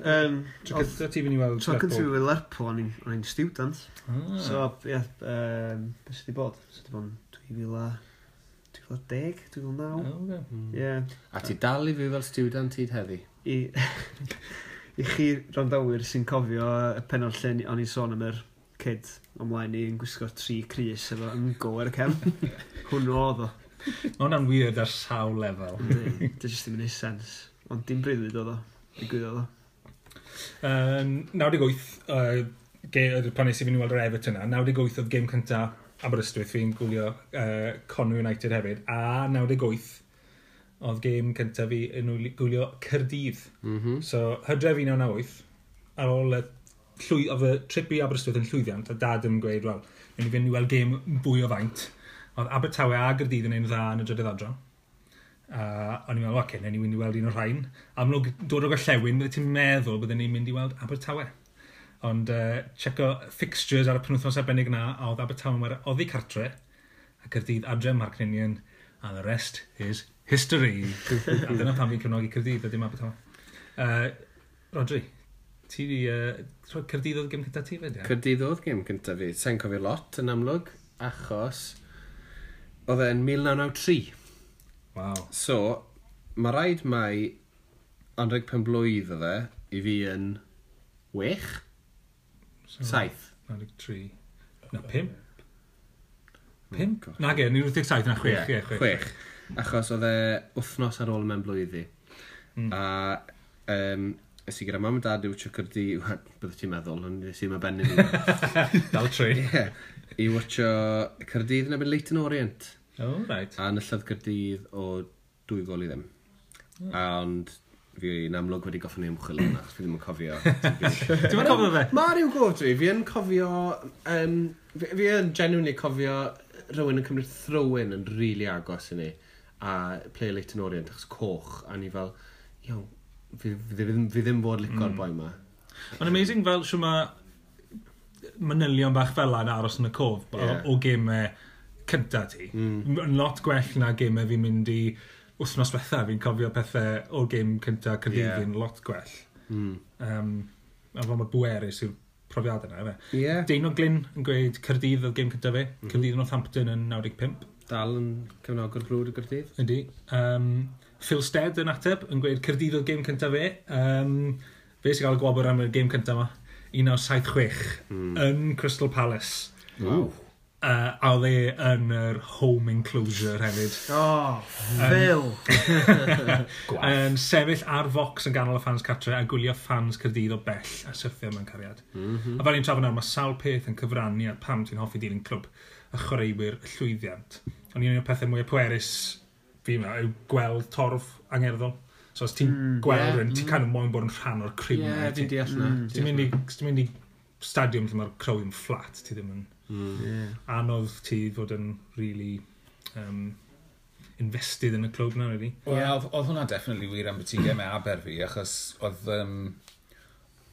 Um, Tro cynta ti fynd i weld Lerpwl? Tro cynta fi weld Lerpwl, o'n i'n student. Ah. So, ie, yeah, um, beth sydd wedi bod? Sydd wedi bod yn 2010, 2009. Oh, okay. mm. yeah. A ti dal i fi fel student hyd heddi? I, I chi randawyr sy'n cofio y penol lle o'n i'n sôn am yr kid ymlaen ni yn gwisgo tri Cris efo yngol ar y cefn. Hwnnw oedd o. Mae hwnna'n weird ar sawl lefel. Dwi, jyst ddim yn ei sens. Ond dim bryddi oedd o. Digwydd oedd o. Um, 98, uh, pan nes i fynd i weld yr Everton yna, 98 oedd game cynta Aberystwyth, fi'n gwylio uh, Conwy United hefyd, a 98 oedd game cyntaf fi yn gwylio Cyrdydd. Mm -hmm. So, hydref 1998, ar ôl y llwy, oedd y trip i Aberystwyth yn llwyddiant, a dad yn gweud, wel, mynd i fynd i weld gêm fwy o faint. Oedd Abertawe a Gyrdydd yn ein dda yn y drydydd adran. A uh, o'n i'n meddwl, oce, okay, ni'n mynd i weld un o'r rhain. A amlwg, dod o'r gorllewin, bydde ti'n meddwl bydden ni'n mynd i weld Abertawe. Ond uh, checo fixtures ar y penwthnos arbennig na, a oedd Abertawe mae'r oddi cartre, a Cyrdydd adre Mark Ninian, and the rest is history. a dyna pan fi'n cefnogi Cyrdydd, a dim Abertawe. Uh, Rodri, Ti di... Uh, Cyrdydd gym cyntaf ti fyd, ia? Cyrdydd oedd gym cyntaf fi. Sa'n cofio lot yn amlwg, achos oedd e'n 1993. Wow. So, mae rhaid mai 15 blwydd oedd e i fi yn Wech? So, 7? 93. Na, 5? 5? Na ge, ni'n 87 na 6. 6. Achos oedd e wythnos ar ôl mewn blwydd i. Mm. A um, Ys i gyda mam a dad i watcho cyrdi, bydde ti'n meddwl, ond nes i mae benni fi. Dal tri. Yeah. I watcho cyrdydd yn ebyn Leighton Orient. Oh, right. A nyllodd cyrdydd o dwy gol i ddim. Oh. A ond fi yn amlwg wedi goffyn i ymchwil yna, fi ddim yn cofio. Dwi'n cofio fe? Mae rhyw gof dwi, fi yn cofio, um, fi, fi yn genuinely cofio rhywun yn cymryd throw-in yn rili really agos i ni a play Leighton Orient achos coch a ni fel, iawn, fi, fi, ddim, fi ddim fod licor mm. boi yma. Mae'n amazing fel sy'n ma manylion bach fel yna aros yn y cof yeah. o, o gemau cynta ti. Mm. Yn lot gwell na gemau fi'n mynd i wythnos bethau. Fi'n cofio pethau o gem cynta cyfeirin yeah. lot gwell. Mm. Um, a fo mae bwerus yw'r profiad yna, efe. Yeah. Deino Glyn yn gweud Cyrdydd oedd gêm cynta fi, mm. Cyrdydd Northampton yn 95. Dal yn cefnogwr brwyd y Cyrdydd. Ydy. Um, Phil Stead yn ateb yn gweud Cyrdydd oedd gêm cyntaf fe. Um, fe sy'n cael y gwobr am y gêm cyntaf yma. 1976 mm. yn Crystal Palace. Wow. Uh, a oedd e yn yr home enclosure hefyd. Oh, Phil! Um, yn sefyll ar Vox yn ganol y fans catre a gwylio fans cyrdydd o bell a syrthio mewn cariad. Mm -hmm. A fel ni'n trafod nawr, mae sawl peth yn cyfrannu a pam ti'n hoffi dilyn clwb y chwaraewyr y llwyddiant. Ond un o'r pethau mwy pwerus fi yma, yw gweld torf angerddol. So os ti'n mm, gweld yeah, yn, ti'n mm. kind of moyn bod yn rhan o'r criw. Ie, yeah, fi'n deall na. Mm, ti'n mynd i ti mynd i stadiwm lle mae'r crow yn flat, ti ddim yn... Mm. Yeah. Anodd ti fod yn really um, invested yn in y clwb na, really. Wel, yeah, oedd hwnna definitely wir am beth i gemau Aber fi, achos oedd, um,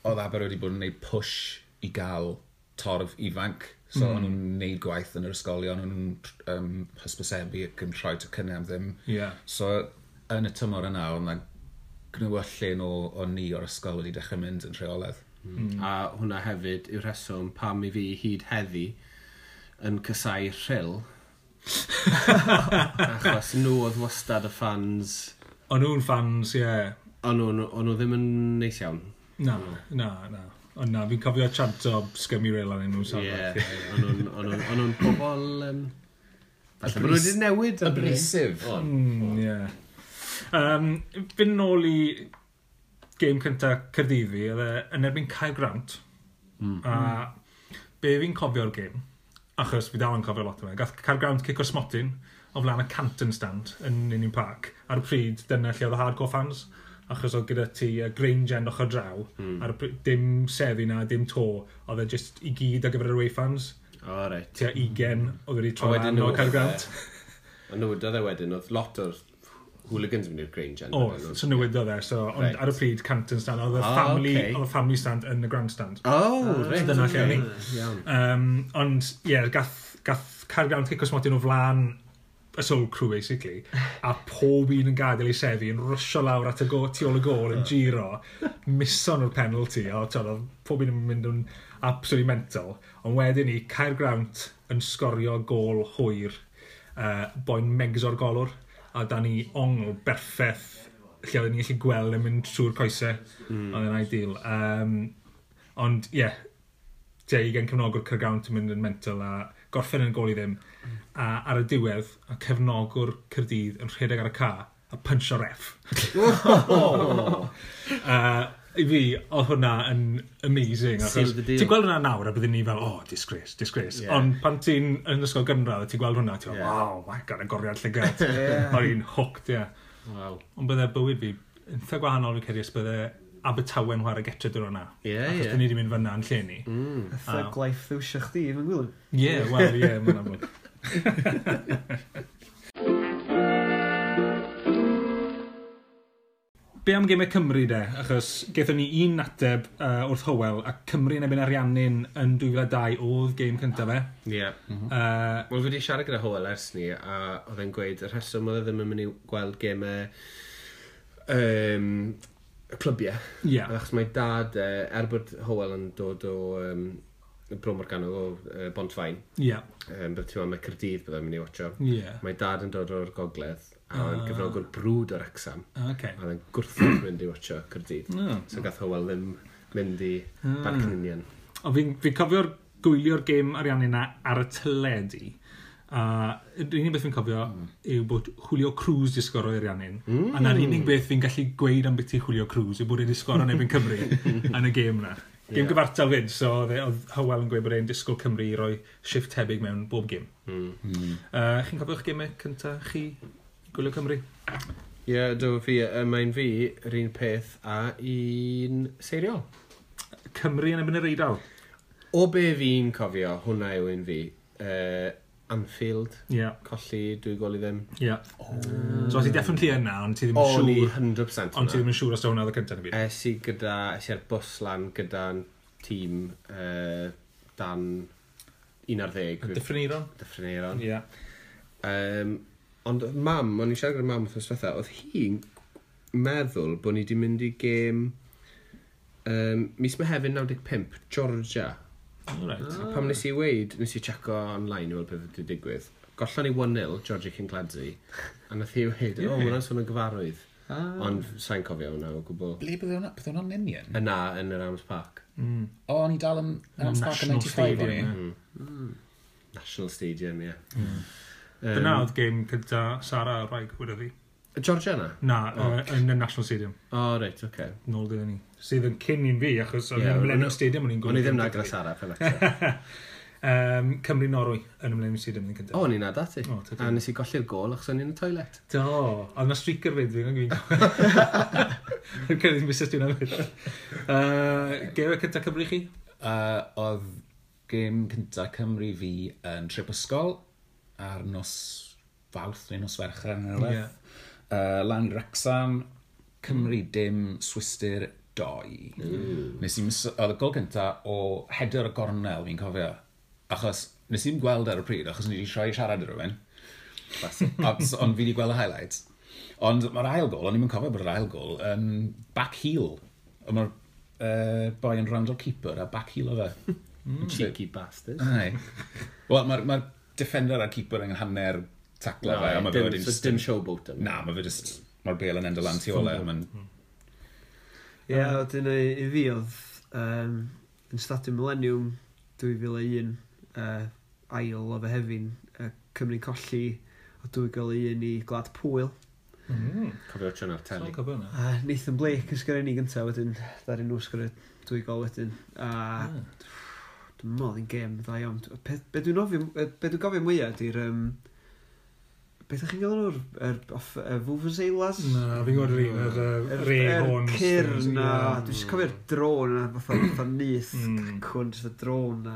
oedd Aber wedi bod yn gwneud push i gael torf ifanc So mm. o'n nhw'n neud gwaith yn yr ysgolion, o'n nhw'n um, hysbysebu ac yn rhoi tocynnau am ddim. Yeah. So yn y tymor yna, oedd yna gnywyllun o, o ni o'r ysgol wedi dechrau mynd yn rheoledd. Mm. A hwnna hefyd yw'r rheswm pam i fi hyd heddi yn cysau rhyl. Achos nhw oedd wastad y fans. O'n nhw'n fans, ie. Yeah. O'n nhw, nhw ddim yn neis iawn. Na, na, na. Ond na, fi'n cofio chant o Scummy Rail yn nhw'n safle. Ie, ond nhw'n pobol... Um, Falle bod nhw wedi newid yn brysif. Mm, ie. Fy'n nôl i gêm cyntaf Cyrdyfi, oedd e yn erbyn Cae Grant. Mm. A be fi'n cofio'r game, achos fi dal yn cofio lot o fe, gath Cae Grant cic o smotyn o flaen y Canton stand yn Union Park. Ar y pryd, dyna lle oedd y hardcore fans. Mm achos oedd gyda ti uh, Grange yn ochr draw, mm. ar dim sefi na, dim to, oedd e just i gyd ar gyfer yr away fans. O, oh, reit. Tia 20 oedd e wedi troi yn o'r cael grant. Ond nywydodd e wedyn, oedd lot o'r hooligans mynd i'r Grange end. O, so nywydodd e, so, ond right. ar y pryd, Canton stand, oedd y oh, family, okay. oedd family stand yn y grandstand. O, oh, uh, reit. Dyna lle ni. Iawn. Um, ond, ie, yeah, gath, gath cargrant Cicos Motin o flan y soul crew basically. A pob un yn gadael ei seddi yn rwsio lawr at y go, tu ôl y gol yn giro mison o'r penalty a tod, pob un yn mynd yn absolutely mental. Ond wedyn ni Caer Grant yn sgorio gol hwyr uh, boi'n megs o'r golwr a da ni ongl berffeth lle oedden ni gallu gweld yn mynd trwy'r coesau mm. oedd yn ideal. Um, ond ie yeah, te i gen cefnogwr Caer Grant yn mynd yn mental a gorffen yn gol i ddim. A ar y diwedd, a cefnogwr Cyrdydd yn rhedeg ar y ca a punch o ref. uh, I fi, oedd hwnna yn amazing. Ti'n gweld hwnna nawr a byddwn ni fel, oh, disgrace, disgrace. Yeah. Ond pan ti'n yn ysgol gynradd, ti'n gweld hwnna, ti'n gweld, yeah. wow, my god, yn goriad llygad. yeah. Mae'r un hooked, ie. Yeah. Ond bydde bywyd fi, yn gwahanol fi'n cedi, bydde Abertawe yn chwarae getre dyn nhw'na. Ie, yeah, ie. Achos yeah. ni wedi mynd fyna yn lle ni. Mm. Thug life ddiwsio chdi, fy'n gwylio. Ie, yeah, wel, ie, mae'n amlwg. Be am gemau Cymru de? Achos gaethon ni un nateb uh, wrth Howell a Cymru yn ebyn Ariannin yn 2002 oedd game cyntaf fe. Ie. Yeah. Mm -hmm. uh, Wel, fi wedi siarad gyda Howell ers ni a oedd e'n gweud y rheswm oedd e ddim yn mynd i gweld gemau um, y clybiau. Yeah. Achos mae dad, uh, er bod Howell yn dod o um, Bro Morgano o e, uh, Bontfain. Yeah. Um, Bydd ti'n meddwl mae Cyrdydd bydd yn mynd i watcho. Yeah. Mae dad yn dod o'r gogledd a uh, yn gyfrogwr brwd o'r exam. Okay. A yn gwrthod mynd i watcho Cyrdydd. Oh. So gath Howell ddim mynd i ah. uh. Barcaninian. Ond fi'n fi cofio'r gwylio'r gêm ariannu na ar y teledu A yr unig beth fi'n cofio mm. yw bod Julio Cruz di sgoro i'r Ianin. Mm. A na'r hmm. unig beth fi'n gallu gweud am beth i Julio Cruz yw bod wedi sgoro yn efo'n Cymru yn y gêm na. Gêm yeah. gyfartal fyd, so oedd e- Howell yn gweud bod e'n disgwyl Cymru i roi shift tebyg mewn bob gêm. Mm. Mm. Uh, Chi'n cofio'ch gymau cynta chi gwylio Cymru? Ie, yeah, dyma fi. Mae'n fi yr un peth a un seiriol. Cymru yn ebyn yr eidl. O be fi'n cofio, hwnna yw un fi. Uh, Anfield, yeah. colli dwy gol i ddim. Yeah. Oh. So ti definitely yna, ond ti ddim yn siŵr... O, ni 100% Ond ti ddim yn siŵr os da hwnna oedd y cyntaf i fi. Es i gyda, es i'r bus lan gyda'n tîm uh, dan 11. Dyffryneiron? Dyffryneiron. Yeah. Um, ond mam, o'n i'n siarad gyda mam wrth diwethaf, oedd hi'n meddwl bod ni wedi mynd i gêm um, mis Mehefin 95, Georgia. Right. Oh. A pam nes i weid, nes i checo online i weld beth wedi digwydd. Gollon ni 1-0, Georgie Kincladzi, a nath i weid, o, hwnna'n yn gyfarwydd. Ah. Ond sa'n cofio hwnna o gwbl. Ble bydd hwnna? Bydd hwnna'n union? Yna, yn yr Arms Park. Mm. O, o'n i dal yn Arms Park yn 95 o'n i. Mm. National Stadium, ie. Yeah. Mm. Um, Dyna oedd game gyda Sara Raig, wedi fi. Georgiana? Na, oh. uh, yn y National Stadium. O, oh, reit, oce. Okay. Nôl dyna ni. Sydd yn cyn i'n fi, achos o'n yeah, ymlaen stadium o'n i'n gwybod. O'n i ddim na Sara, araf, fel Um, Cymru Norwy yn ymlaen stadium yn cyntaf. O, o'n i'n adati. O, a nes i golli'r gol achos o'n i'n y toilet. Do, ond mae streaker fyd fi, o'n gwybod. Yn cyrraedd i'n Mrs. Dwi'n amfyd. Gewe cyntaf Cymru chi? Uh, oedd gêm cynta Cymru fi yn trip ysgol ar nos fawrth neu nos fercher yn y yeah uh, lan Wrexham, Cymru dim, Swister 2. Nes i'n... Oedd y gol gynta o Heder y Gornel, fi'n cofio. Achos, nes i'n gweld ar y pryd, achos ni wedi troi siarad ar rhywun. ond fi wedi gweld y highlights. Ond mae'r ail gol, ond i'n cofio bod yr ail gol, yn um, back heel. Mae'r uh, boi yn rand o'r keeper a back heel o fe. Mm. Cheeky bastard. Wel, mae'r ma defender a'r keeper yn hanner taclo fe. No, dim, so dim showboat yn. Na, mae fe just, mae'r bel yn end o lan tu ole. Ie, wedyn i fi oedd um, yn Stadium Millennium 2001 uh, ail o fe hefyn uh, Cymru'n colli o 2001 i Glad Pwyl. Mm. Cofio tron ar teli. A Nathan Blake yn sgyrra ni gyntaf wedyn, ddari nhw sgyrra dwy gol wedyn. A hmm. dwi'n meddwl yn gêm dda iawn. Be dwi'n gofio mwyaf ydy'r um, Beth ydych chi'n gael o'r er, er, Vuvuzelas? Na, fi'n gwybod yr un, yr re er, er cyr na. Dwi'n siŵr cofio'r drôn na, fatha, fatha mm. cacwn, just y drôn na.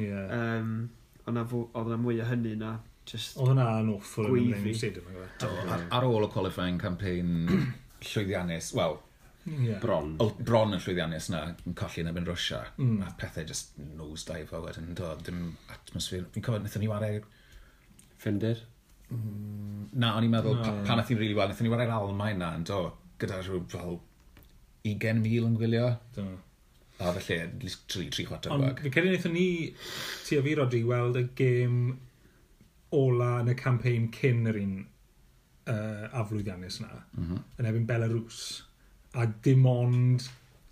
Ie. Um, oedd yna mwy o hynny na. Just oedd yna yn offl yn ymwneud stadium. Ar ôl y qualifying campaign llwyddiannus, wel, Yeah. Bron. Mm. O, bron yn llwyddiannus na, yn colli yn ebyn Rwysia. Mm. A pethau just nose dive o wedyn. Do, dim atmosffer. Fi'n cofio, wnaethon ni wario... Fender. Mm, na, o'n i'n meddwl, no. pan pa nath i'n rili really well, nath ni wario'r Almain na, yn do, gyda rhyw fel 20,000 yn gwylio. Dyna. A felly, at least 3, 3 chwarter bag. Fi credu wnaethon ni, ti a fi, Rodri, weld y gêm ola yn y campaign cyn yr un uh, aflwyddiannus yna, mm -hmm. yn ebyn Belarus, a dim ond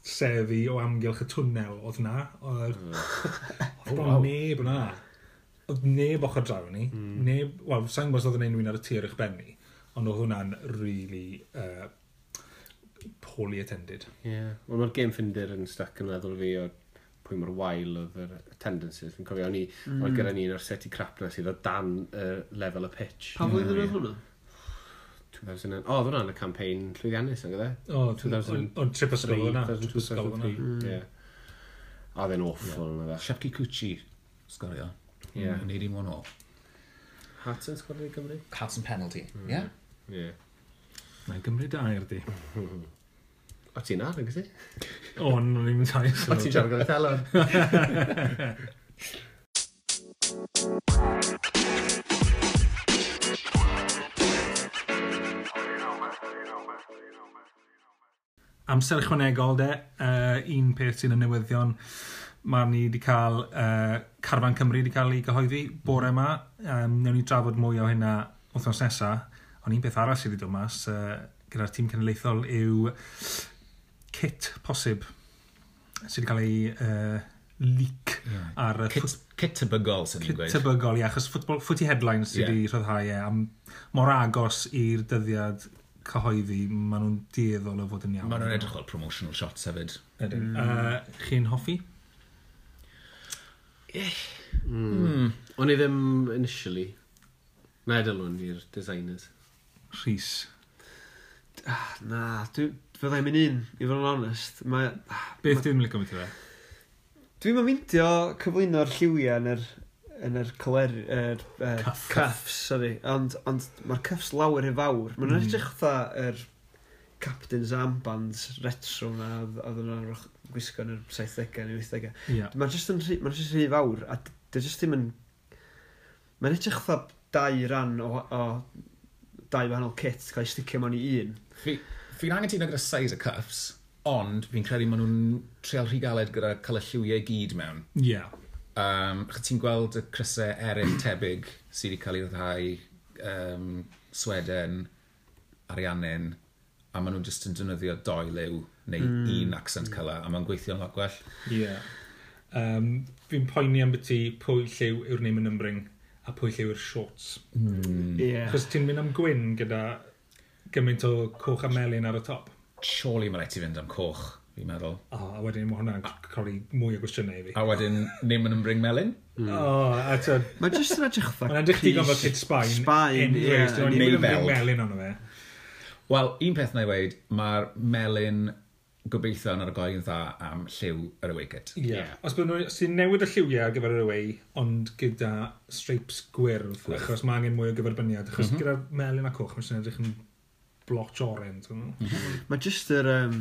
seddi o amgylch y twnnel oedd na, oedd mm. oh, wow. neb yna oedd neb ochr draw ni, mm. neb, wel, sa'n gwybod oedd yn unrhyw un ar y tir eich benni, ond oedd hwnna'n really uh, poorly attended. Ie, yeah. wel mae'r game ffinder yn stuck yn meddwl fi o pwy mor wael oedd yr attendances. Fi'n cofio, o'n i, mm. oedd hmm. gyda ni un o'r seti crap na sydd o dan y uh, lefel y pitch. Pa flwyddyn hmm. yeah. oedd hwnna? 2000... O, oedd hwnna'n y campaign llwyddiannus, yn gyda? E? O, 2000... O'n trip ysgol hwnna. 2002, 2003, ie. Oedd e'n awful, yna. Shepki Cucci, Sgorio. Ie. Yn neud un mwyn ôl. Hats yn sgwrdd i Gymru? Hats and penalty, mm. ie? Yeah? Ie. Yeah. Mae'n Gymru da i'r di. O ti'n ar, yn gysi? O, no, ni'n mynd tair. O ti'n siarad gyda'r telon. amser ychwanegol de, uh, un peth sy'n y newyddion Mae ni wedi cael uh, Carfan Cymru wedi cael ei gyhoeddi bore yma. Um, Newn ni drafod mwy o hynna wythnos nesaf. Ond un beth arall sydd wedi dod mas uh, gyda'r tîm cenedlaethol yw kit posib sydd wedi cael ei uh, leak yeah. ar... Kit, kit tebygol, sydd ni'n gweud. Kit tebygol, ie, achos football, footy headlines sydd wedi yeah. rhyddhau, ie, am mor agos i'r dyddiad cyhoeddi, maen nhw'n dieddol o fod yn iawn. Maen nhw'n edrych fel promotional shots hefyd. Mm. Uh, Chi'n hoffi? Mm. O'n i ddim initially. Na edrych i'r designers. Rhys. Ah, na, dwi, fyddai'n mynd un, i fod yn onest. Mae, ah, Beth dwi'n mynd i fe? Dwi'n mynd meindio cyflwyno'r lliwiau yn yr, yn yr cyler... Er, er, Cuff. Cuffs, sorry. Ond, ond mae'r cuffs lawer i fawr. Mae'n mm. edrych fatha yr Captain's Armbands retro na oedd yn gwisgo yn yr 70au neu 80au. Yeah. Mae'n just yn rhy, mae'n just rhy fawr, a dy just ddim yn... Mae'n edrych fatha dau ran o, o dau wahanol kit cael ei sticio mewn i un. Fi'n fi angytuno gyda size y cuffs, ond fi'n credu maen nhw'n treol rhy galed gyda cael y lliwiau gyd mewn. Ie. Yeah. Um, ti'n gweld y crysau eraill tebyg sydd wedi cael ei ddau um, Sweden, Ariannin, a maen nhw'n just yn defnyddio doi liw neu mm. un accent cyla a mae'n gweithio'n lot gwell. Ie. Yeah. Um, fi'n poeni am beth i pwy lliw yw'r name yn ymbring a pwy lliw yw'r shorts. Mm. Yeah. Chos ti'n mynd am gwyn gyda gymaint o coch a melun ar y top. Surely mae'n rhaid i fynd am coch, fi'n meddwl. O, oh, a wedyn mae hwnna'n cori mwy o gwestiynau i fi. A wedyn name yn numbering melun? Mm. O, oh, a ti'n... Mae'n jyst yn edrych fatha... Mae'n edrych digon fel Kid Sbaen. Sbaen, ie. Neu fel. Melun ond o fe. Wel, un peth na i weid, mae'r melyn gobeithio yn argoi yn dda am lliw yr away kit. Ie. Yeah. Os byddwn nhw sy'n newid y lliwiau ar gyfer yr away, ond gyda streipes gwyrdd, Gwyr. achos mae angen mwy o gyferbyniad, achos mm -hmm. gyda melyn a coch, mae'n sy'n edrych yn blotch orent. Mm -hmm. Mae jyst yr... Um,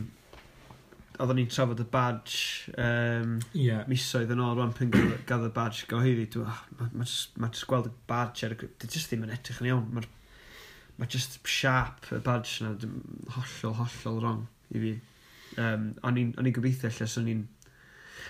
oedden ni'n trafod y badge um, yeah. misoedd yn ôl rwan pan gael y badge gyhoeddi. Mae'n oh, ma, ma, ma, ma gweld y badge, ar y grwp. er, jyst ddim yn edrych yn iawn. Mae'r mae just sharp y badge na, hollol, hollol wrong i fi. Um, o'n i'n gobeithio lle, so ni'n...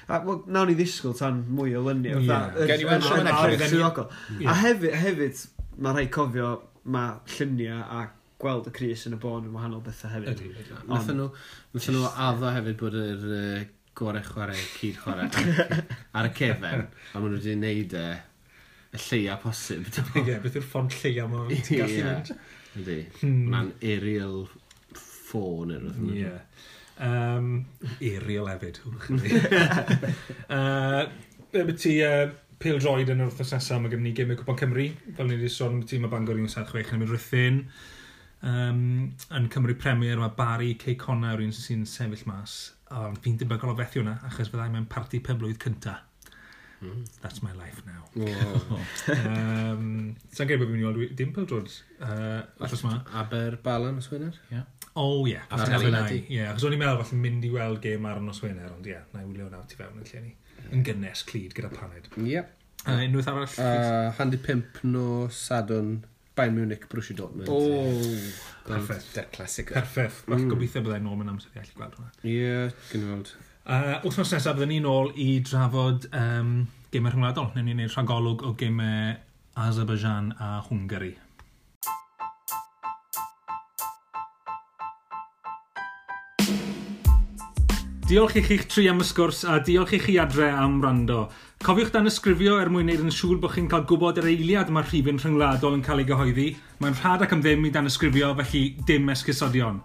Wel, nawn ni ddisgwyl tan mwy o lyni. Yeah. Gen i weld yn arwyddocaol. A hefyd, hefyd mae rhaid cofio mae lluniau a gweld y Cris yn y bôn yn wahanol bethau hefyd. Ydy, ydy. Nathyn nhw, nathyn nhw addo hefyd bod yr uh, gore chwarae, cyd chwarae ar, ar y cefen. a maen nhw wedi wneud e y lleia posib. Ie, beth yw'r ffont lleia mae ti'n gallu mynd. Ydy. Hmm. Mae'n aerial ffôn yr oedd. Ie. Um, aerial hefyd. uh, be Beth ti uh, pil droed yn yr wrthnos nesaf, mae gen ni gymau Cwpan Cymru. Fel ni wedi sôn, mae tîm y Bangor 176 yn mynd rhythyn. Um, yn Cymru Premier mae Barry Cey Connor yw'n sy'n sefyll mas. Ond fi'n debygol o fethu hwnna, achos fyddai mewn parti peblwydd cyntaf. Mm. That's my life now. Wow. um, Sa'n gwneud bod fi'n gweld dim pel drod uh, achos ma. Aber Balan os wyner? Yeah. Oh, ie. Yeah. After Never Lie. Ie, achos o'n i'n meddwl falle mynd i weld gêm ar nos wener, ond ie, yeah, na i wylio nawr ti fewn yn lle ni. Yn gynnes clyd gyda paned. Ie. Yep. Uh, unwaith arall? Uh, handi pimp no Sadwn Bayern Munich, Borussia Dortmund. Oh, perffaith. Classic. Perffaith. Mm. Gobeithio byddai nôl mewn amser i allu gweld hwnna. Ie, yeah, gynnu Uh, wthnos nesaf, byddwn ni'n ôl i drafod um, gemau rhyngwladol. Neu ni'n gwneud rhagolwg o gemau Azerbaijan a Hwngari. Diolch i chi'ch tri am y sgwrs a diolch i chi adre am rando. Cofiwch dan ysgrifio er mwyn wneud yn siŵr bod chi'n cael gwybod yr eiliad mae'r rhifyn rhyngwladol yn cael ei gyhoeddi. Mae'n rhad ac am ddim i dan ysgrifio felly dim esgusodion.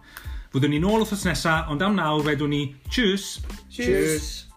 Fyddwn ni nôl wrthos nesaf, ond am nawr wedwn ni, tschüss. Cheers! cheers.